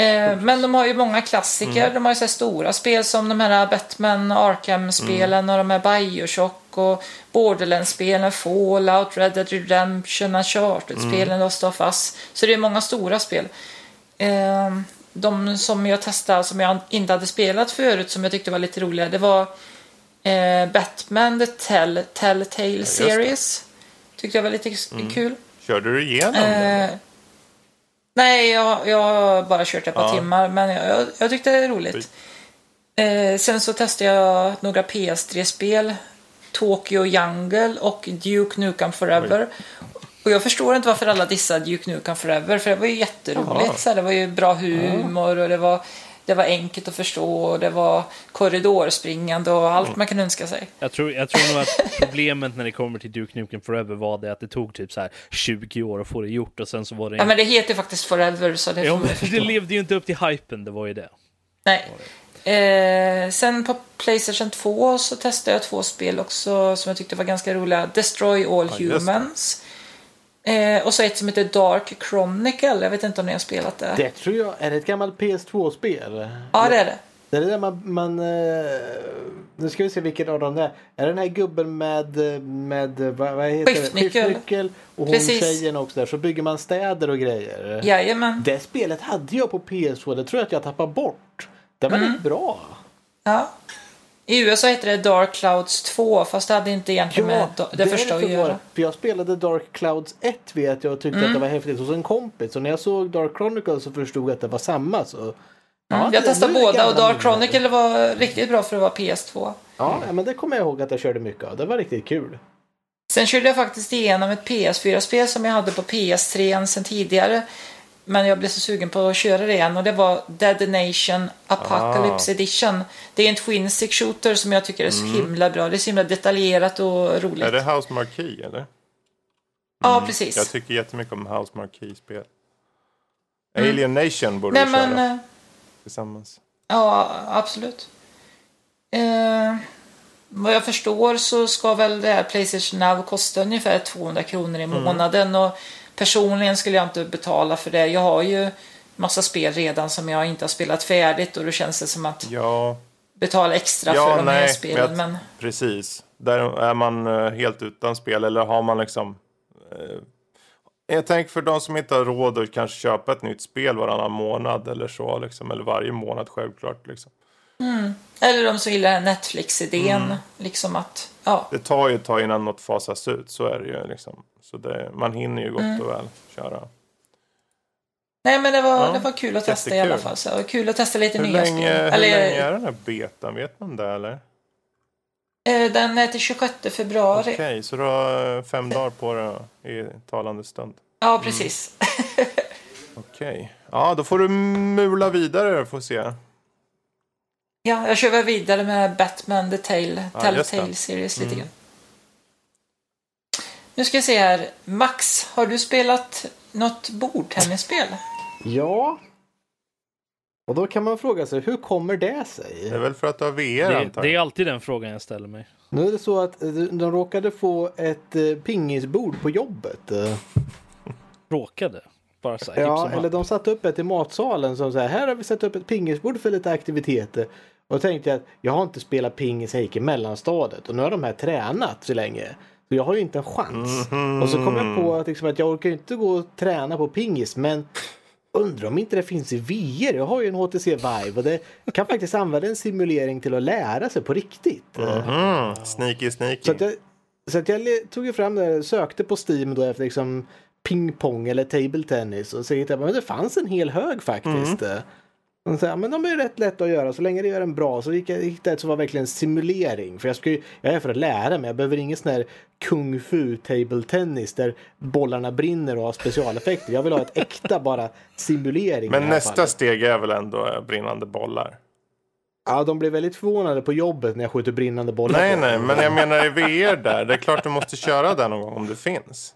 Eh, men de har ju många klassiker. Mm. De har ju så här stora spel som de här Batman Arkham-spelen Mm. och de här Bioshock och Borderlands-spelen, Fallout, Red Dead Redemption, Uncharted-spelen, Mm. Lost of Us. Så det är många stora spel. Eh, de som jag testade som jag inte hade spelat förut som jag tyckte var lite roliga det var eh, Batman The Tell, Telltale det. Series. Tyckte jag var lite kul. Körde du igenom? Eh, nej, jag, jag har bara kört ett par Ja. timmar, men jag, jag, jag tyckte det är roligt. Eh, sen så testade jag några PS3-spel. Tokyo Jungle och Duke Nukem Forever. Och jag förstår inte varför alla dissar Duke Nukem Forever, för det var ju jätteroligt. Jaha. Så här, det var ju bra humor och det var, det var enkelt att förstå och det var korridorspringande och allt man kan önska sig. Jag tror, jag tror nog att problemet när det kommer till Duke Nukem Forever var det att det tog typ så här 20 år att få det gjort och sen så var det... Ja, men det heter ju faktiskt Forever, så det Ja, men det levde ju inte upp till hypen, det var ju det. Nej. Eh, sen på Playstation 2 så testade jag två spel också som jag tyckte var ganska roliga. Destroy All Ja. Humans. Eh, och så ett som heter Dark Chronicle. Jag vet inte om ni har spelat det. Det tror jag, är det ett gammalt PS2-spel? Ja, det är det. Det är det där man, man eh, nu ska vi se vilken av dem det är. Är det den här gubben med, med vad, vad heter Skiftnyckel. det? Skiftnyckel. Och hon Precis. tjejen också där. Så bygger man städer och grejer. Jajamän. Det spelet hade jag på PS2. Det tror jag att jag tappade bort. Det var Mm. rätt bra. Ja. I USA heter det Dark Clouds 2, fast det hade inte egentligen med da- det, första att göra. För jag spelade Dark Clouds 1 vet jag och tyckte Mm. att det var häftigt hos en kompis. Och när jag såg Dark Chronicles så förstod jag att det var samma. Så... Ja, Mm. det- Jag testade båda och Dark minnen. Chronicle var riktigt bra för att vara PS2. Ja, men det kommer jag ihåg att jag körde mycket av. Det var riktigt kul. Sen körde jag faktiskt igenom ett PS4-spel som jag hade på PS3 sen tidigare. Men jag blev så sugen på att köra det igen och det var Dead Nation Apocalypse Ah. Edition. Det är en twin stick shooter som jag tycker är så himla bra. Det är så himla detaljerat och roligt. Är det House Marquee eller? Ja, precis. Jag tycker jättemycket om House Marquee-spel. Alien Nation borde Mm. Nej vi köra men, eh, tillsammans. ja absolut. Eh, vad jag förstår så ska väl det här Playstation Now kosta ungefär 200 kronor i Mm. månaden. Och personligen skulle jag inte betala för det. Jag har ju massa spel redan som jag inte har spelat färdigt och då känns det som att Ja, betala extra Ja, för de här nej, spelen. men Men, precis. Där är man eh, helt utan spel eller har man liksom... Eh, jag tänker för de som inte har råd att kanske köpa ett nytt spel varannan månad eller så. Liksom, eller varje månad självklart. Liksom. Eller de som gillar Netflix-idén. Mm. Liksom att, ja. Det tar ju ett tag innan något fasas ut. Så är det ju. Liksom. Så det, man hinner ju gott Mm. och väl köra. Nej men det var, Ja, det var kul att testa i jättekul. alla fall. Så, det var kul att testa lite Hur nya länge, spel. hur Eller, länge är den här betan? Vet man det eller? eh, den är till 26 februari. Okej, så du har eh, fem dagar på dig i talande stund. Ja, precis. Okej. Ja, då får du mula vidare får se. Ja, jag kör väl vidare med Batman The Tale, Ja, Telltale. Series lite Mm. grann. Nu ska jag se här. Max, har du spelat något bordtennisspel? Ja. Och då kan man fråga sig, hur kommer det sig? Det är väl för att du har VR Det, antar det är alltid den frågan jag ställer mig. Nu är det så att eh, de råkade få ett eh, pingisbord på jobbet. Eh, Råkade. Bara så här, hipp Ja, eller de satte upp ett i matsalen som så här, här har vi satt upp ett pingisbord för lite aktiviteter. Och då tänkte jag att jag har inte spelat pingis här gick i mellanstadiet och nu har de här tränat så länge. Så jag har ju inte en chans. Och så kom jag på att, liksom, att jag orkar inte gå och träna på pingis men undrar om inte det finns i VR. Jag har ju en HTC Vive och det kan faktiskt använda en simulering till att lära sig på riktigt. Mm. Sneaky, sneaky. Så att jag, så att jag tog ju fram det, sökte på Steam då efter liksom pingpong eller table tennis och så hittade jag men det fanns en hel hög faktiskt. Och så, ja, men de är rätt lätta att göra så länge det gör en bra. Så gick jag hittade ett som var verkligen simulering. För jag, ska ju, jag är för att lära mig. Jag behöver ingen sån här kung fu table tennis där bollarna brinner och har specialeffekter. Jag vill ha ett äkta bara simulering. Men nästa fallet. steg är väl ändå eh, brinnande bollar? Ja, de blev väldigt förvånade på jobbet när jag skjuter brinnande bollar. Nej, nej, men jag menar i VR där. Det är klart du måste köra där någon gång om det finns.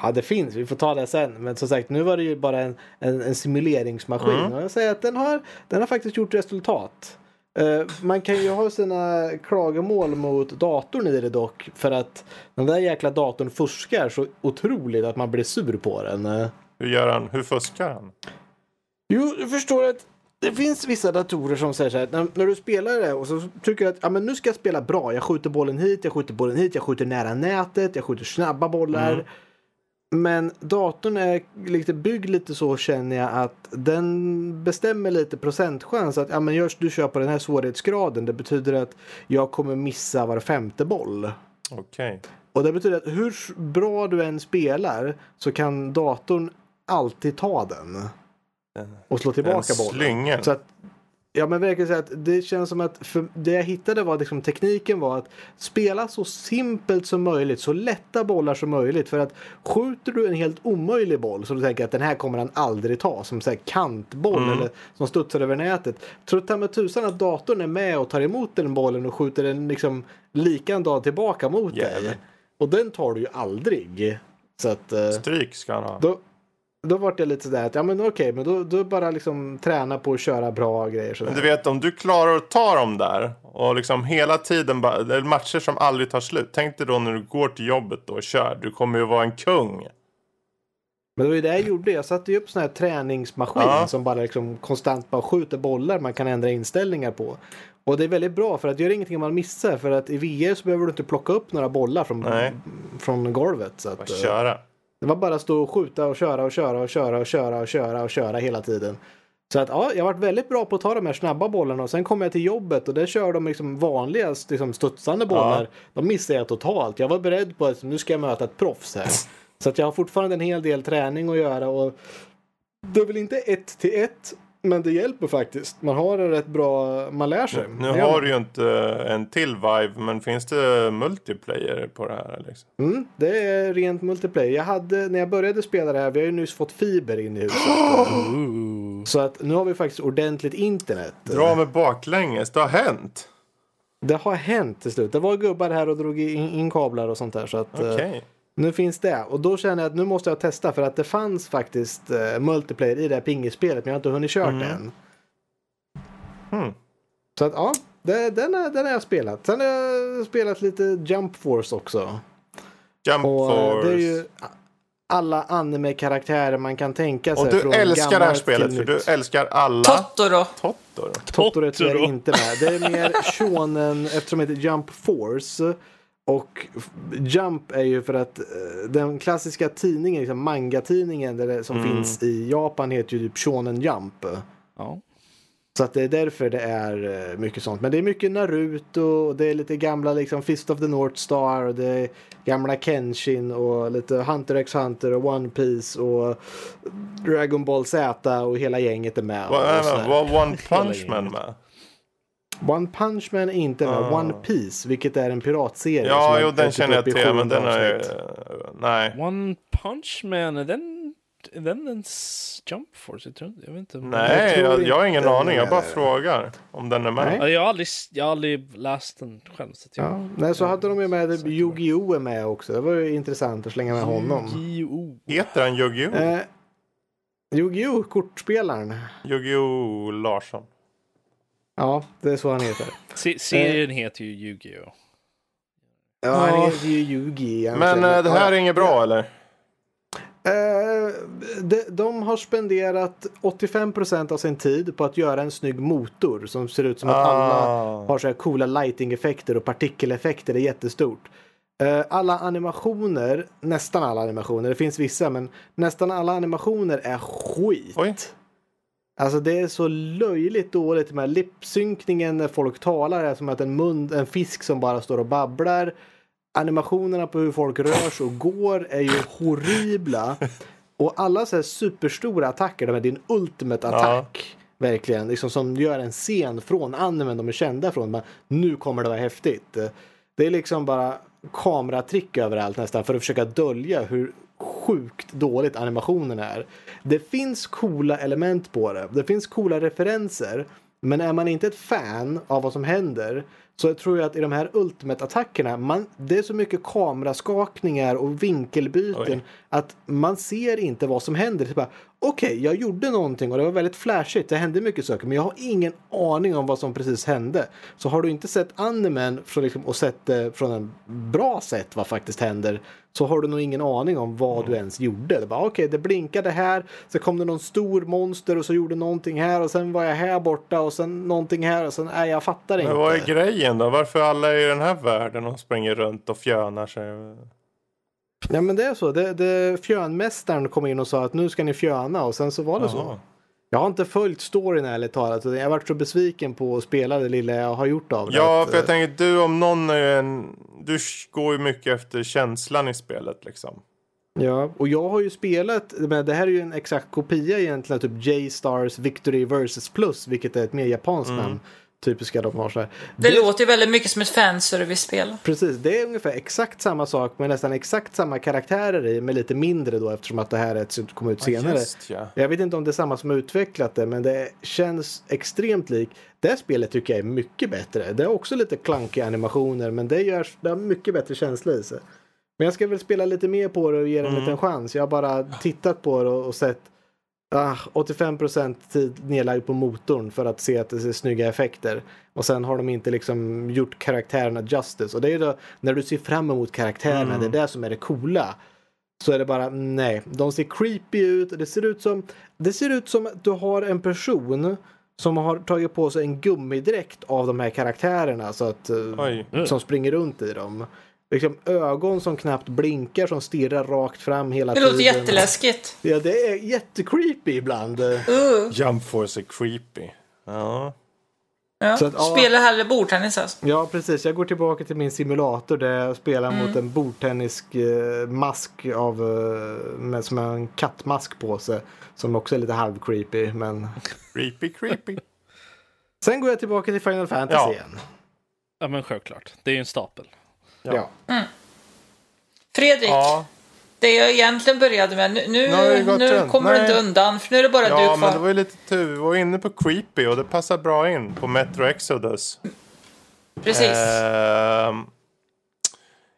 Ja, det finns. Vi får ta det sen. Men som sagt, nu var det ju bara en, en, en simuleringsmaskin. Mm. Och jag säger att den har, den har faktiskt gjort resultat. Eh, man kan ju ha sina klagomål mot datorn i det dock. För att den där jäkla datorn fuskar så otroligt att man blir sur på den. Eh, Hur gör han? Hur fuskar han? Jo, du förstår att det finns vissa datorer som säger så här. När, när du spelar det och så tycker du att ja, men nu ska jag spela bra. Jag skjuter bollen hit, jag skjuter bollen hit, jag skjuter nära nätet, jag skjuter snabba bollar. Men datorn är lite byggd lite så känner jag att den bestämmer lite procentchans att ja, men görs du kör på den här svårighetsgraden. Det betyder att jag kommer missa var femte boll. Okej. Och det betyder att hur bra du än spelar så kan datorn alltid ta den. Och slå tillbaka Den bollen. Så att, ja men verkligen så att det känns som att för det jag hittade var liksom tekniken var att spela så simpelt som möjligt, så lätta bollar som möjligt. För att skjuter du en helt omöjlig boll så du tänker att den här kommer han aldrig ta, som så här kantboll Mm. eller som studsar över nätet. Tror ta med tusan att datorn är med och tar emot den bollen och skjuter den liksom likadan tillbaka mot dig. Jävlar. Och den tar du ju aldrig. Så att... eh, Stryk ska han ha. då, då vart jag lite sådär att ja men okej men då, då bara liksom träna på att köra bra grejer sådär. Du vet om du klarar att ta dem där och liksom hela tiden bara, matcher som aldrig tar slut. Tänk dig då när du går till jobbet då och kör. Du kommer ju vara en kung. Men det var ju det jag gjorde. Jag satte ju upp sån här träningsmaskin Ja. som bara liksom konstant bara skjuter bollar man kan ändra inställningar på. Och det är väldigt bra för att det gör ingenting om man missar för att i VR så behöver du inte plocka upp några bollar från, Nej. från golvet. Så att, Bara köra. Det var bara att stå och skjuta och köra och köra och köra och köra och köra och köra hela tiden. Så att ja, jag varit väldigt bra på att ta de här snabba bollarna och sen kom jag till jobbet och där kör de liksom vanliga liksom studsande bollar. De missade jag totalt. Jag var beredd på att nu ska jag möta ett proffs här. Så att jag har fortfarande en hel del träning att göra och det är väl inte ett till ett men det hjälper faktiskt. Man har en rätt bra, man lär sig. Nu har du ju inte en till Vive, men finns det multiplayer på det här? Liksom? Mm, det är rent multiplayer. Jag hade, när jag började spela det här, vi har ju nyss fått fiber in i huset. Så att nu har vi faktiskt ordentligt internet. Dra med baklänges, det har hänt. Det har hänt till slut. Det var gubbar här och drog in, in kablar och sånt där. Så att, eh, Okej. Nu finns det. Och då känner jag att nu måste jag testa för att det fanns faktiskt eh, multiplayer i det här pingispelet men jag har inte hunnit kört det än. Hmm. Så att ja, det, den, har- den har jag spelat. Sen har jag spelat lite Jump Force också. Jump Och eh, Force. det är ju alla anime-karaktärer man kan tänka sig. Och du från älskar det här spelet för du älskar alla. Totoro. Totoro. Totoro Totoro. inte med. Det är mer shonen eftersom det heter Jump Force. Och Jump är ju för att eh, den klassiska tidningen, liksom manga-tidningen det, som Mm. finns i Japan heter ju typ Shonen Jump. Ja. Så att det är därför det är eh, mycket sånt. Men det är mycket Naruto och det är lite gamla liksom Fist of the North Star och det är gamla Kenshin och lite Hunter x Hunter och One Piece och Dragon Ball Z och hela gänget är med. Sådär. var One Punch Man med? One Punch Man är inte med. Ah. One Piece, vilket är en piratserie. Ja, jo, jag den tog känner jag till, men den är... avsnitt. Nej. One Punch Man, är den, är den en Jump Force? Jag, tror, inte- jag vet inte. Nej, tror jag, jag har ingen aning. Jag bara frågar om den är med. Nej. Ja, Jag har aldrig, jag har aldrig läst den själv. Så jag, Ja, nej, så hade de ju med Yu-Gi-Oh! är med också. Det var ju intressant att slänga med honom. Yu-Gi-Oh! Heter han Yu-Gi-Oh? Eh, Yu-Gi-Oh! Kortspelaren. Yu-Gi-Oh Larsson. Ja, det är så han heter. Se, serien heter ju Yu-Gi-Oh! Ja, han heter ju Yugi. Men eh, det här är inget bra eller? Eh, de, de har spenderat 85% av sin tid på att göra en snygg motor som ser ut som att alla Ah. har så här coola lighting-effekter och partikeleffekter. Det är jättestort. Eh, alla animationer, nästan alla animationer, det finns vissa, men nästan alla animationer är skit. Oj. Alltså det är så löjligt dåligt med lipsynkningen när folk talar är som att en, mun, en fisk som bara står och babblar. Animationerna på hur folk rör sig och går är ju horribla. Och alla så här superstora attacker, de är din ultimate attack. Verkligen, liksom som gör en scen från animen de är kända från. Men nu kommer det vara häftigt. Det är liksom bara kameratrick överallt nästan för att försöka dölja hur sjukt dåligt animationen är. Det finns coola element på det. Det finns coola referenser. Men är man inte ett fan av vad som händer så jag tror jag att i de här Ultimate-attackerna, man, det är så mycket kameraskakningar och vinkelbyten Oj. att man ser inte vad som händer. Bara, Okej, jag gjorde någonting och det var väldigt flashigt. Det hände mycket saker, men jag har ingen aning om vad som precis hände. Så har du inte sett animen från, liksom, och sett det från en bra sätt vad faktiskt händer så har du nog ingen aning om vad du ens gjorde. Det bara okej, det blinkade här, så kom det någon stor monster och så gjorde någonting här och sen var jag här borta och sen någonting här och sen, nej jag fattar inte. Men vad är grejen då? Varför alla är i den här världen och springer runt och fjönar sig? Ja men det är så. Det, det, fjönmästaren kom in och sa att nu ska ni fjöna och sen så var det så. Jag har inte följt storyn ärligt talat. Jag har varit så besviken på att spela det lilla jag har gjort av det. Ja, för jag eh, tänker du om någon är en... Du går ju mycket efter känslan i spelet liksom. Ja, och jag har ju spelat, men det här är ju en exakt kopia egentligen typ J-Stars Victory vs Plus, vilket är ett mer japanskt Mm. namn. Typiska de har så här. Det låter ju väldigt mycket som ett fanservice-spel. Precis, det är ungefär exakt samma sak med nästan exakt samma karaktärer i, men lite mindre då eftersom att det här är ett som kom ut senare. Just, ja. Jag vet inte om det är samma som har utvecklat det, men det känns extremt lik. Det spelet tycker jag är mycket bättre. Det är också lite klankiga animationer, men det, görs, det har mycket bättre känsla i sig. Men jag ska väl spela lite mer på det och ge det en liten chans. Jag har bara tittat på det och, och sett ah, 85% tid nedlagd på motorn för att se att det ser snygga effekter. Och sen har de inte liksom gjort karaktärerna justice. Och det är ju då när du ser fram emot karaktärerna, det är det som är det coola. Så är det bara nej, de ser creepy ut. Det ser ut som, det ser ut som att du har en person som har tagit på sig en gummidräkt av de här karaktärerna så att, eh, Oj. som springer runt i dem. Liksom ögon som knappt blinkar som stirrar rakt fram hela Det tiden. låter jätteläskigt. Ja, det är jättecreepy ibland. Uh. Jump Force är creepy. Ja. Ja. Så att, ja. Spela hellre bordtennis alltså. Ja, precis. Jag går tillbaka till min simulator där jag spelar mot en bordtennisk eh, mask av, eh, med, som har en kattmask på sig. Som också är lite halvcreepy. Men Creepy, creepy. sen går jag tillbaka till Final Fantasy Ja. igen. Ja, men självklart. Det är ju en stapel. Ja. Fredrik, Ja, det jag egentligen började med, nu, nu, Nu kommer du inte undan för nu är det bara du ja kvar. men det var ju lite tur. Vi var inne på creepy och det passar bra in på Metro Exodus. Precis. Ehm,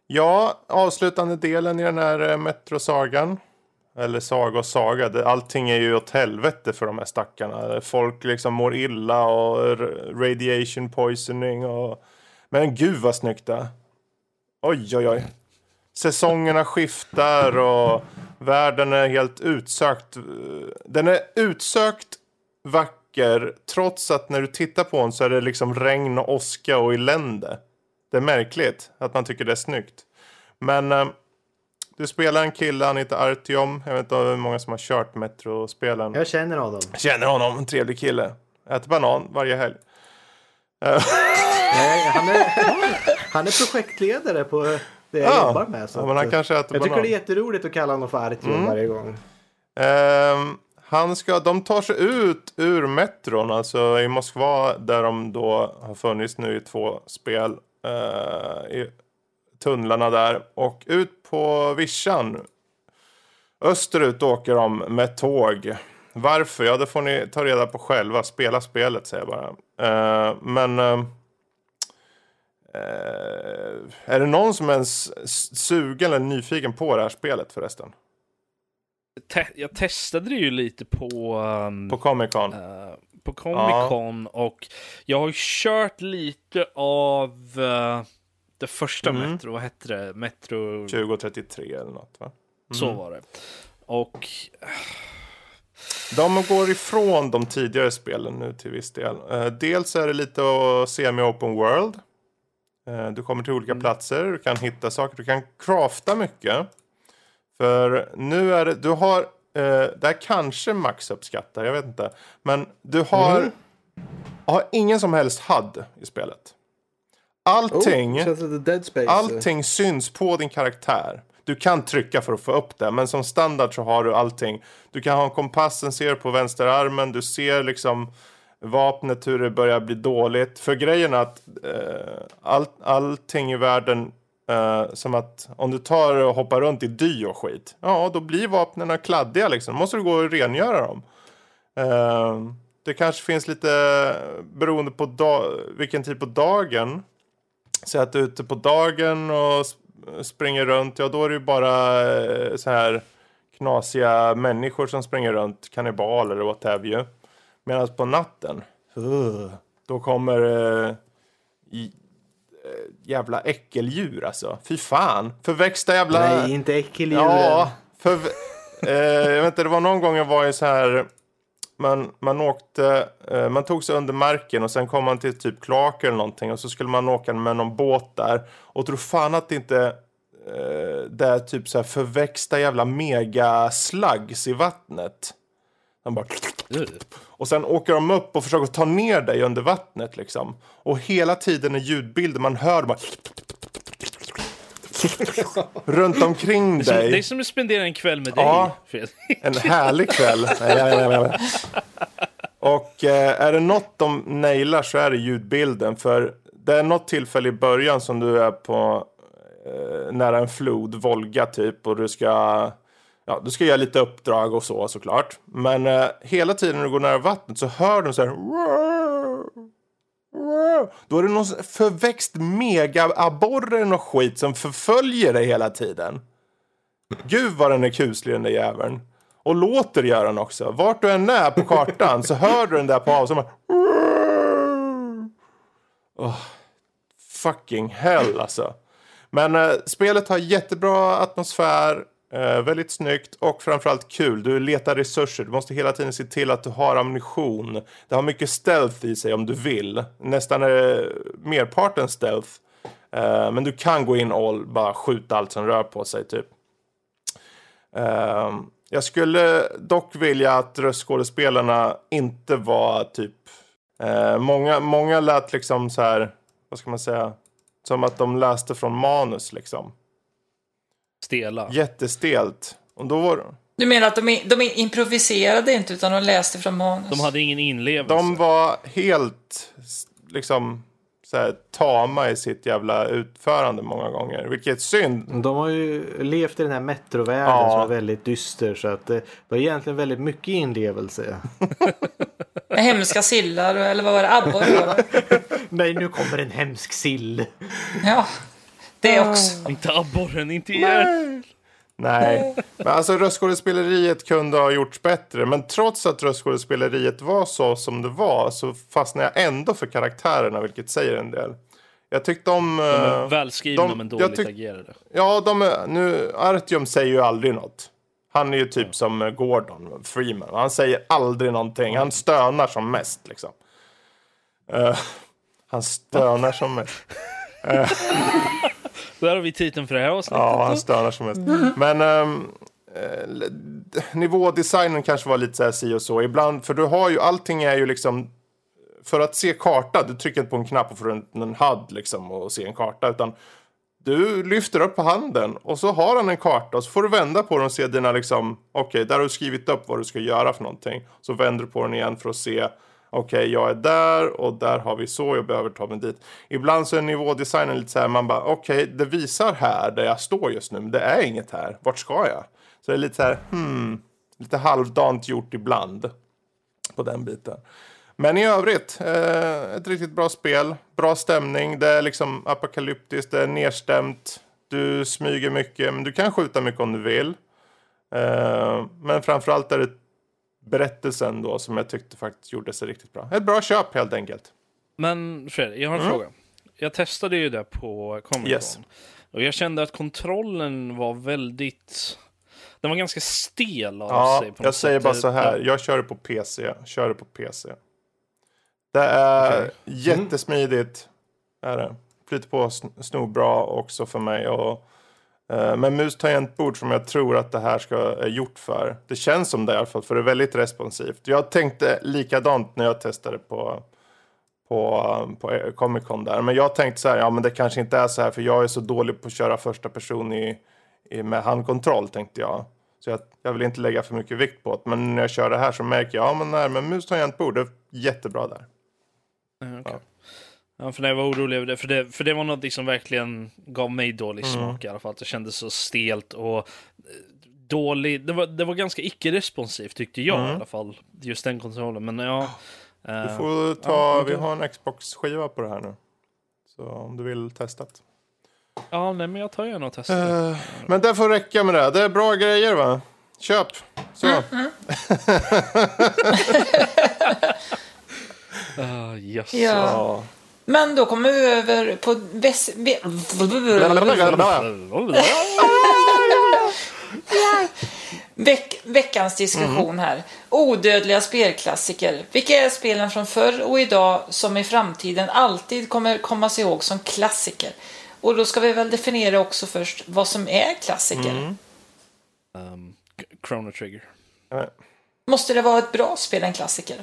ja, avslutande delen i den här eh, Metro-sagan. Eller saga och saga. Allting är ju åt helvete för de här stackarna. Folk liksom mår illa och radiation poisoning och... Men gud vad snyggt det är. Oj, oj, oj. Säsongerna skiftar och världen är helt utsökt. Den är utsökt vacker trots att när du tittar på den så är det liksom regn och åska och elände. Det är märkligt att man tycker det är snyggt. Men eh, du spelar en kille, han heter Artyom. Jag vet inte hur många som har kört Metro-spelen. Jag känner honom. Känner honom, en trevlig kille. Äter banan varje helg. Nej, han, är, han är projektledare på det jag Ja. jobbar med. Så Ja, men han att, kanske äter jag tycker banan. det är jätteroligt att kalla honom för Artyom Mm. varje gång. Ehm, han ska, de tar sig ut ur metron, alltså i Moskva där de då har funnits nu i två spel. eh, I tunnlarna där. Och ut på vischan. Österut åker de med tåg. Varför? Ja, det får ni ta reda på själva. Spela spelet säger jag bara. Eh, men... eh, är det någon som är ens sugen eller nyfiken på det här spelet förresten? Te- jag testade det ju lite på, um, På Comic Con? eh, på Comic Con och jag har ju kört lite av eh, det första Mm. Metro, vad hette det? Metro, 2033 eller något va? så var det. Och De går ifrån de tidigare spelen nu till viss del. Eh, dels är det lite att semi-open world. Eh, du kommer till olika platser, du kan hitta saker, du kan crafta mycket. För nu är det, du har, eh, det här kanske Max uppskattar, jag vet inte. Men du har, har ingen som helst HUD i spelet. Allting, Oh, allting syns på din karaktär. Du kan trycka för att få upp det, men som standard så har du allting. Du kan ha en kompass, den ser på vänsterarmen, du ser liksom vapnet hur det börjar bli dåligt. För grejen är att eh, all, allting i världen, eh, som att om du tar och hoppar runt i dy och skit, ja då blir vapnen kladdiga liksom. Då måste du gå och rengöra dem. Eh, det kanske finns lite beroende på vilken typ tid på dagen. Säg att du är ute på dagen och sp- springer runt, ja då är det ju bara eh, så här knasiga människor som springer runt, kannibaler eller what have you. Medan på natten, uh, då kommer i, eh, jävla äckeldjur alltså. Fy fan, förväxta jävla... Nej, inte äckeldjuren. Ja, för, eh, jag vet inte, det var någon gång jag var i så här... Man, man åkte, eh, man tog sig under marken och sen kom man till typ kloaker eller någonting och så skulle man åka med någon båt där och tro fan att det inte eh, det är typ så här förväxta jävla mega slugs i vattnet. Han bara... Och sen åker de upp och försöker ta ner dig under vattnet liksom. Och hela tiden är ljudbilden, man hör bara... runt omkring Som, dig. det är som att spendera en kväll med dig, Ja. Fredrik. En härlig kväll. Och eh, är det något de nailar så är det ljudbilden. För det är något tillfälle i början som du är på eh, nära en flod, Volga typ. Och du ska, ja, du ska göra lite uppdrag och så såklart. Men eh, hela tiden när du går nära vattnet så hör du så här. Då är det någon förväxt mega-abborre och skit som förföljer dig hela tiden. Gud vad den är kuslig den där jäveln. Och låter göra den också. Vart du än är på kartan så hör du den där på avstånd. Oh, fucking hell alltså. Men eh, spelet har jättebra atmosfär. Eh, väldigt snyggt och framförallt kul. Du letar resurser. Du måste hela tiden se till att du har ammunition. Det har mycket stealth i sig om du vill. Nästan är merparten stealth. Eh, men du kan gå in och bara skjuta allt som rör på sig typ. Eh, jag skulle dock vilja att röstskådespelarna inte var typ... eh, många, många lät liksom så här, vad ska man säga? Som att de läste från manus liksom. Stela. Jättestelt. Och då var Du menar att de, de improviserade inte utan de läste från manus? De hade ingen inlevelse. de var helt liksom så här, tama i sitt jävla utförande många gånger. Vilket synd. De har ju levt i den här metrovärlden Ja. som är väldigt dyster så att det var egentligen väldigt mycket inlevelse. Hemska sillar, eller vad var det? Abborre? Nej, nu kommer en hemsk sill. Ja, det också. Inte abborren, inte igen. Nej, men alltså röstskådespeleriet kunde ha gjorts bättre. Men trots att röstskådespeleriet var så som det var så fastnade jag ändå för karaktärerna, vilket säger en del. Jag tyckte om... De är eh, välskrivna de- men jag dåligt tyck- agerade. Ja, de är, nu, Artyom säger ju aldrig något. Han är ju typ som eh, Gordon Freeman. Han säger aldrig någonting. Han stönar som mest liksom. Eh, han stönar som mest. Där har vi titeln för det här avsnittet. Ja, han stönar som mest. Men ehm, eh, nivådesignen kanske var lite så här si och så. Ibland, för du har ju, allting är ju liksom för att se karta, du trycker inte på en knapp och får en, en HUD liksom och se en karta. Utan du lyfter upp handen och så har han en karta och så får du vända på den och se dina liksom, okej, där har du skrivit upp vad du ska göra för någonting. Så vänder du på den igen för att se, okej, jag är där och där har vi så, jag behöver ta mig dit. Ibland så är nivådesignen lite så här, man bara, okej, det visar här där jag står just nu, men det är inget här. Vart ska jag? Så det är lite så här, hmm, lite halvdant gjort ibland på den biten. Men i övrigt, eh, ett riktigt bra spel. Bra stämning, det är liksom apokalyptiskt, det är nedstämt. Du smyger mycket, men du kan skjuta mycket om du vill. Eh, men framförallt är det berättelsen då som jag tyckte faktiskt gjorde sig riktigt bra. Ett bra köp helt enkelt. Men Fredrik, jag har en fråga. Jag testade ju det på Comic Con. Mm. Yes. Och jag kände att kontrollen var väldigt... Den var ganska stel av Ja, sig. på jag säger bara så här. Jag kör det på PC. Kör det på PC. Det är Okej. jättesmidigt. Är det. flyter på sn- snorbra också för mig. Och, eh, med mus tangentbord som jag tror att det här ska är gjort för. Det känns som det i alla fall, för det är väldigt responsivt. Jag tänkte likadant när jag testade på på, på Comic Con där. Men jag tänkte så här, ja men det kanske inte är så här för jag är så dålig på att köra första person i, i, med handkontroll tänkte jag. Så jag, jag vill inte lägga för mycket vikt på det. Men när jag kör det här så märker jag, ja men nej, men mus tangentbord, det är jättebra där. Ja, okej. Ja, för när jag var orolig över det, för det, för det var något som verkligen gav mig dålig smak i alla fall. Det kändes så stelt och eh, dålig. Det var, det var ganska icke-responsivt tyckte jag i alla fall. Just den kontrollen. Men ja. Du eh, får ta, ja, vi har en Xbox-skiva på det här nu. Så om du vill testa det. ja, nej, men jag tar gärna och testar. Eh, men det får räcka med det. Det är bra grejer va? Köp! Så. Uh, yes. Ja. Men då kommer vi över på väs... ve- Veck, veckans diskussion här. Odödliga spelklassiker. Vilka är spelen från förr och idag som i framtiden alltid kommer kommas ihåg som klassiker? Och då ska vi väl definiera också först vad som är klassiker. Um, Chrono Trigger. Måste det vara ett bra spel en klassiker?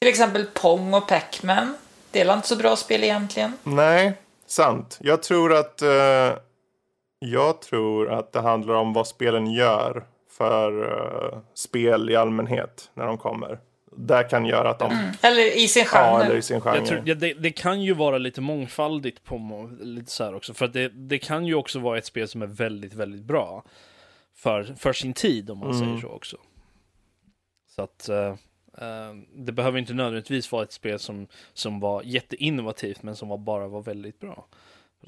Till exempel Pong och Pac-Man. Det är inte så bra spel egentligen. Nej, sant. Jag tror att eh, jag tror att det handlar om vad spelen gör för eh, spel i allmänhet när de kommer. Det kan göra att de... Eller i sin genre. Ja, eller i sin genre. Jag tror, ja, det, det kan ju vara lite mångfaldigt på lite så här också. För att det, det kan ju också vara ett spel som är väldigt, väldigt bra. För, för sin tid om man säger så också. Så att eh, det behöver inte nödvändigtvis vara ett spel som, som var jätteinnovativt men som var, bara var väldigt bra.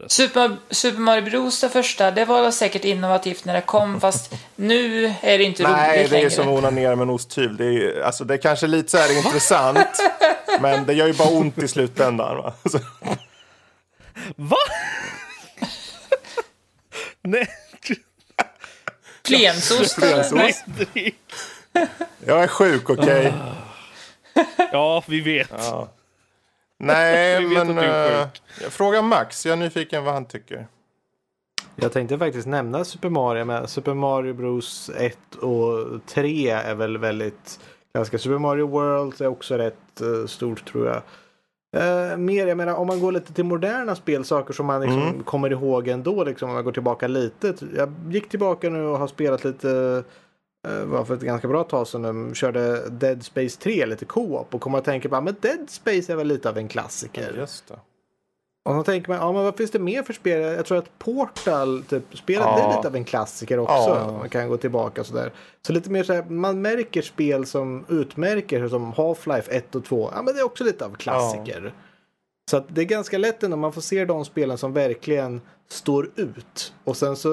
Super, Super Mario Bros det första, det var säkert innovativt när det kom, fast nu är det inte Nej, roligt det är längre. som att onanera med en osthyvel. Det är, ju- alltså, det är kanske lite så här intressant. men det gör ju bara ont i slutändan. Va? Så, Va? Nej. Flensost. nej. Jag är sjuk, okej? Ja, vi vet. Ja. Nej, Vi vet men... eh, jag frågar Max. Jag är nyfiken vad han tycker. Jag tänkte faktiskt nämna Super Mario med Super Mario Bros 1 och 3 är väl väldigt ganska Super Mario World är också rätt eh, stort tror jag. Eh, mer, jag menar om man går lite till moderna spel, saker som man liksom kommer ihåg ändå, liksom, om man går tillbaka lite. Jag gick tillbaka nu och har spelat lite, eh, var för ett ganska bra tag sedan, körde Dead Space 3 lite co-op och kommer att tänka på, men Dead Space är väl lite av en klassiker. Just det. Och så tänker man, ja men vad finns det mer för spel? Jag tror att Portal, typ, spelet, Ja. är lite av en klassiker också. Ja. Man kan gå tillbaka sådär. Så lite mer så här, man märker spel som utmärker sig som Half-Life 1 och 2. Ja men det är också lite av klassiker. Så det är ganska lätt ändå, man får se de spelen som verkligen står ut. Och sen så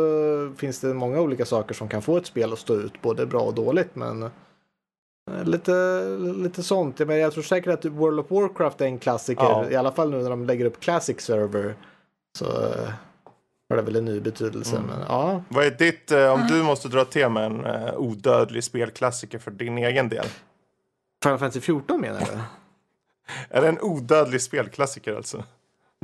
finns det många olika saker som kan få ett spel att stå ut, både bra och dåligt. Men eh, lite, lite sånt. Men jag tror säkert att World of Warcraft är en klassiker. Ja. I alla fall nu när de lägger upp Classic Server. Så eh, har det väl en ny betydelse. Men ja, Vad är ditt, eh, om du måste dra till med en odödlig spelklassiker för din egen del? Final Fantasy 14 menar du? Är det en odödlig spelklassiker alltså?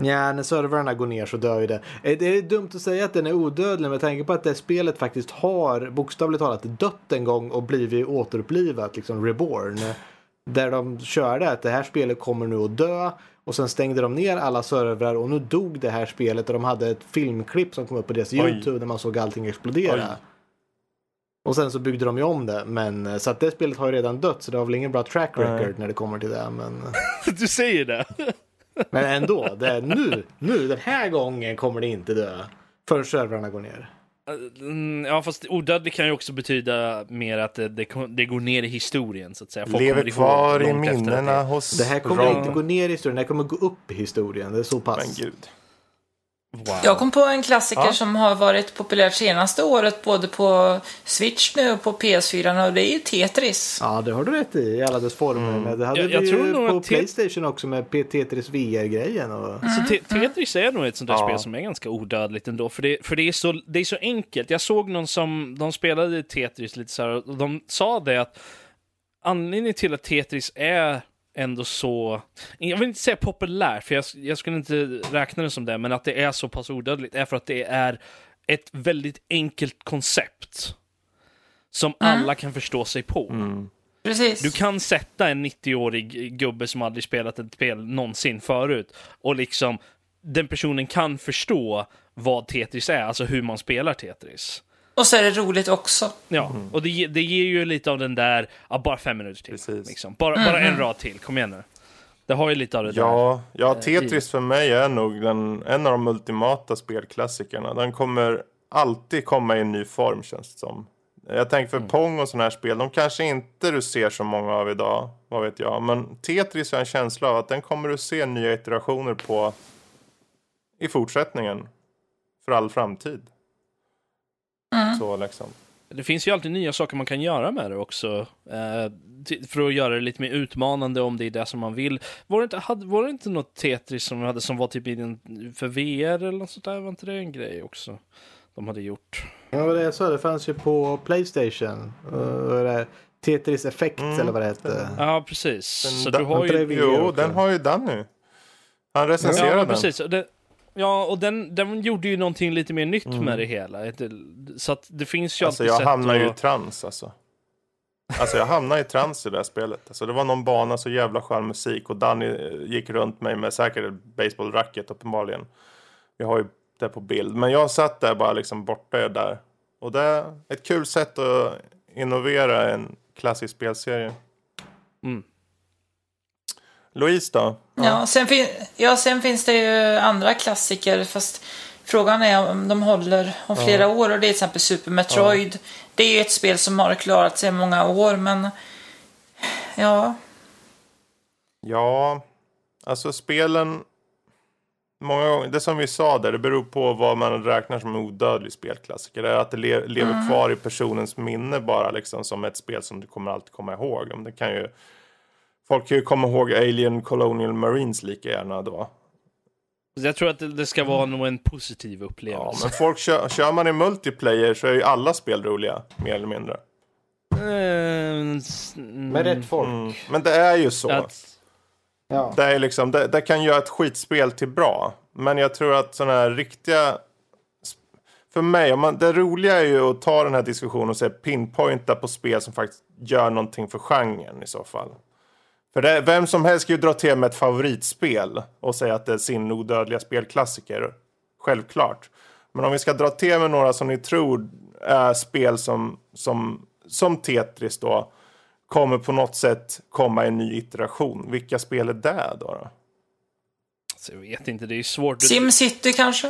Ja, när servrarna går ner så dör ju det. Eh, Det är dumt att säga att den är odödlig med tanke på att det spelet faktiskt har bokstavligt talat dött en gång och blivit återupplivat, liksom reborn. Där de körde att det här spelet kommer nu att dö och sen stängde de ner alla servrar och nu dog det här spelet och de hade ett filmklipp som kom upp på deras Oj. YouTube när man såg allting explodera. Oj. Och sen så byggde de ju om det, men eh, så att det spelet har ju redan dött så det har väl ingen bra track record Nej. när det kommer till det. Men... Du säger det. Men ändå, det är nu, nu, den här gången kommer det inte dö. Förrän servrarna går ner. Mm, Ja, fast odödlig kan ju också betyda mer att det, det, det går ner i historien, så att säga. Folk Lever kvar i minnena det- hos Det här kommer Rob. inte gå ner i historien, det här kommer gå upp i historien. Det är så Men pass. gud. Wow. Jag kom på en klassiker Ja. som har varit populärt senaste året både på Switch nu och på PS4 och det är ju Tetris. Ja, det har du rätt i, i alla dess former. Men det hade Jag- jag vi tror ju på Playstation också med P- Tetris VR-grejen. Och... Så te- Tetris är nog ett sånt där Ja. spel som är ganska odödligt ändå. För, det, för det, är så, det är så enkelt. Jag såg någon som de spelade Tetris lite så här och de sa det att anledningen till att Tetris är ändå så, jag vill inte säga populärt, för jag, jag skulle inte räkna det som det, men att det är så pass odödligt är för att det är ett väldigt enkelt koncept som alla kan förstå sig på. Precis. Du kan sätta en 90-årig gubbe som aldrig spelat ett spel någonsin förut och liksom den personen kan förstå vad Tetris är, alltså hur man spelar Tetris. Och så är det roligt också. Ja, och det, det ger ju lite av den där, ja, bara fem minuter till. Precis. Liksom. Bara, bara en rad till, kom igen nu. Det har ju lite av det där. Ja, ja, Tetris för mig är nog den, en av de ultimata spelklassikerna. Den kommer alltid komma i en ny form känns det som. Jag tänker för Pong och sådana här spel, de kanske inte du ser så många av idag, vad vet jag. Men Tetris har en känsla av att den kommer du se nya iterationer på i fortsättningen. För all framtid. Så liksom. Det finns ju alltid nya saker man kan göra med det också. Eh, för att göra det lite mer utmanande om det är det som man vill. Var det inte, hade, var det inte något Tetris som, de hade, som var typ i den, för VR eller något sånt där? Var inte det en grej också? De hade gjort. Ja, det är så. Det fanns ju på Playstation. Uh, det Tetris Effect eller vad det hette. Ja, precis. Så den- du har ju... Jo, den har ju Danny. Han recenserade Ja, den. precis. Det, ja, och den, den gjorde ju någonting lite mer nytt Mm. med det hela. Så att det finns ju Alltså alltid jag sätt hamnar ju i att... trans alltså. Alltså jag hamnar i trans i det här spelet. Alltså det var någon bana, så jävla skön musik och Danny eh, gick runt mig med säkert ett baseballracket uppenbarligen. Vi har ju det på bild. Men jag satt där bara liksom borta där. Och det är ett kul sätt att innovera en klassisk spelserie. Mm. Louise då? Ja, sen, fin- ja, sen finns det ju andra klassiker, fast frågan är om de håller om flera år. Och det är till exempel Super Metroid. Det är ju ett spel som har klarat sig många år, men ja, Ja, alltså spelen... Många gånger, det som vi sa där, det beror på vad man räknar som en odödlig spelklassiker. Det är att det le- lever kvar i personens minne bara liksom som ett spel som du kommer alltid komma ihåg. Men det kan ju... Folk kan ju komma ihåg Alien Colonial Marines lika gärna då. Jag tror att det, ska vara nog en positiv Ja, upplevelse. men folk kör, kör man i multiplayer så är ju alla spel roliga, mer eller mindre. Eh, s- Med rätt folk. Mm. Men det är ju så. Att, Ja. Det, är liksom, det, det kan göra ett skitspel till bra. Men jag tror att sådana här riktiga... För mig, om man, det roliga är ju att ta den här diskussionen och säga pinpointa på spel som faktiskt gör någonting för genren i så fall. För det, vem som helst ska ju dra till med ett favoritspel och säga att det är sin odödliga spelklassiker. Självklart. Men om vi ska dra till med några som ni tror är spel som, som, som Tetris då kommer på något sätt komma i en ny iteration. Vilka spel är det då? då? så jag vet inte, det är svårt. SimCity kanske?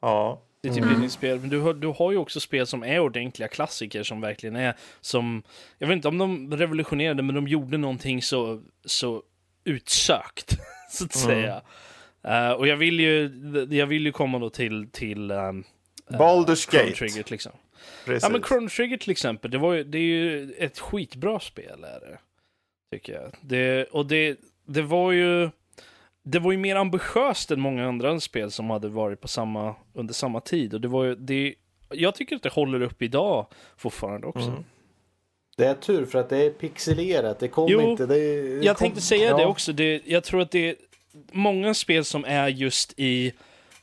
ja, City Building-spel. Ja. City Building-spel. Men du har, du har ju också spel som är ordentliga klassiker som verkligen är som... Jag vet inte om de revolutionerade, men de gjorde någonting så, så utsökt, så att säga. Eh, och jag vill ju, jag vill ju komma då till, till um, Baldur's Gate. Trigger till exempel. Precis. Ja men Chrono Trigger till exempel, det, var ju, det är ju ett skitbra spel är det. Tycker jag. Det, och det, det var ju... Det var ju mer ambitiöst än många andra spel som hade varit på samma, under samma tid. Och det var ju, det, jag tycker att det håller upp idag fortfarande också. Mm. Det är tur för att det är pixelerat. Det kommer Jo, inte... Det, det Jag kom- tänkte säga ja. det också. Det, jag tror att det är många spel som är just i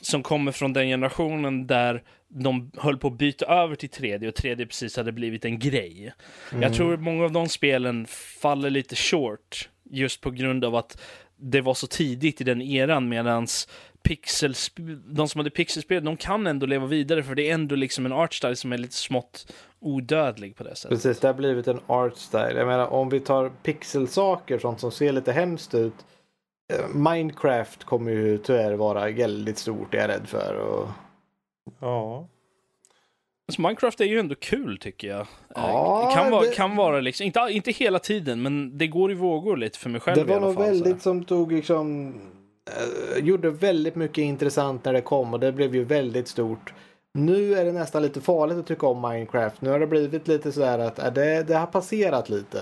som kommer från den generationen där de höll på att byta över till 3D och 3D precis hade blivit en grej. Jag tror många av de spelen faller lite short just på grund av att det var så tidigt i den eran medans pixelsp- de som hade pixelspel, de kan ändå leva vidare för det är ändå liksom en artstyle som är lite smått odödlig på det sättet. Precis, det har blivit en art style. Jag menar om vi tar pixelsaker, sånt som ser lite hemskt ut. eh, Minecraft kommer ju tyvärr vara väldigt stort, är jag rädd för. Och... Ja. Alltså Minecraft är ju ändå kul tycker jag. Ja, Eh, kan, vara, det- kan vara liksom, inte, inte hela tiden, men det går i vågor lite för mig själv Det i var alla nog fall. väldigt som tog liksom... eh, gjorde väldigt mycket intressant när det kom och det blev ju väldigt stort. Nu är det nästan lite farligt att tycka om Minecraft. Nu har det blivit lite sådär att äh, det, det har passerat lite.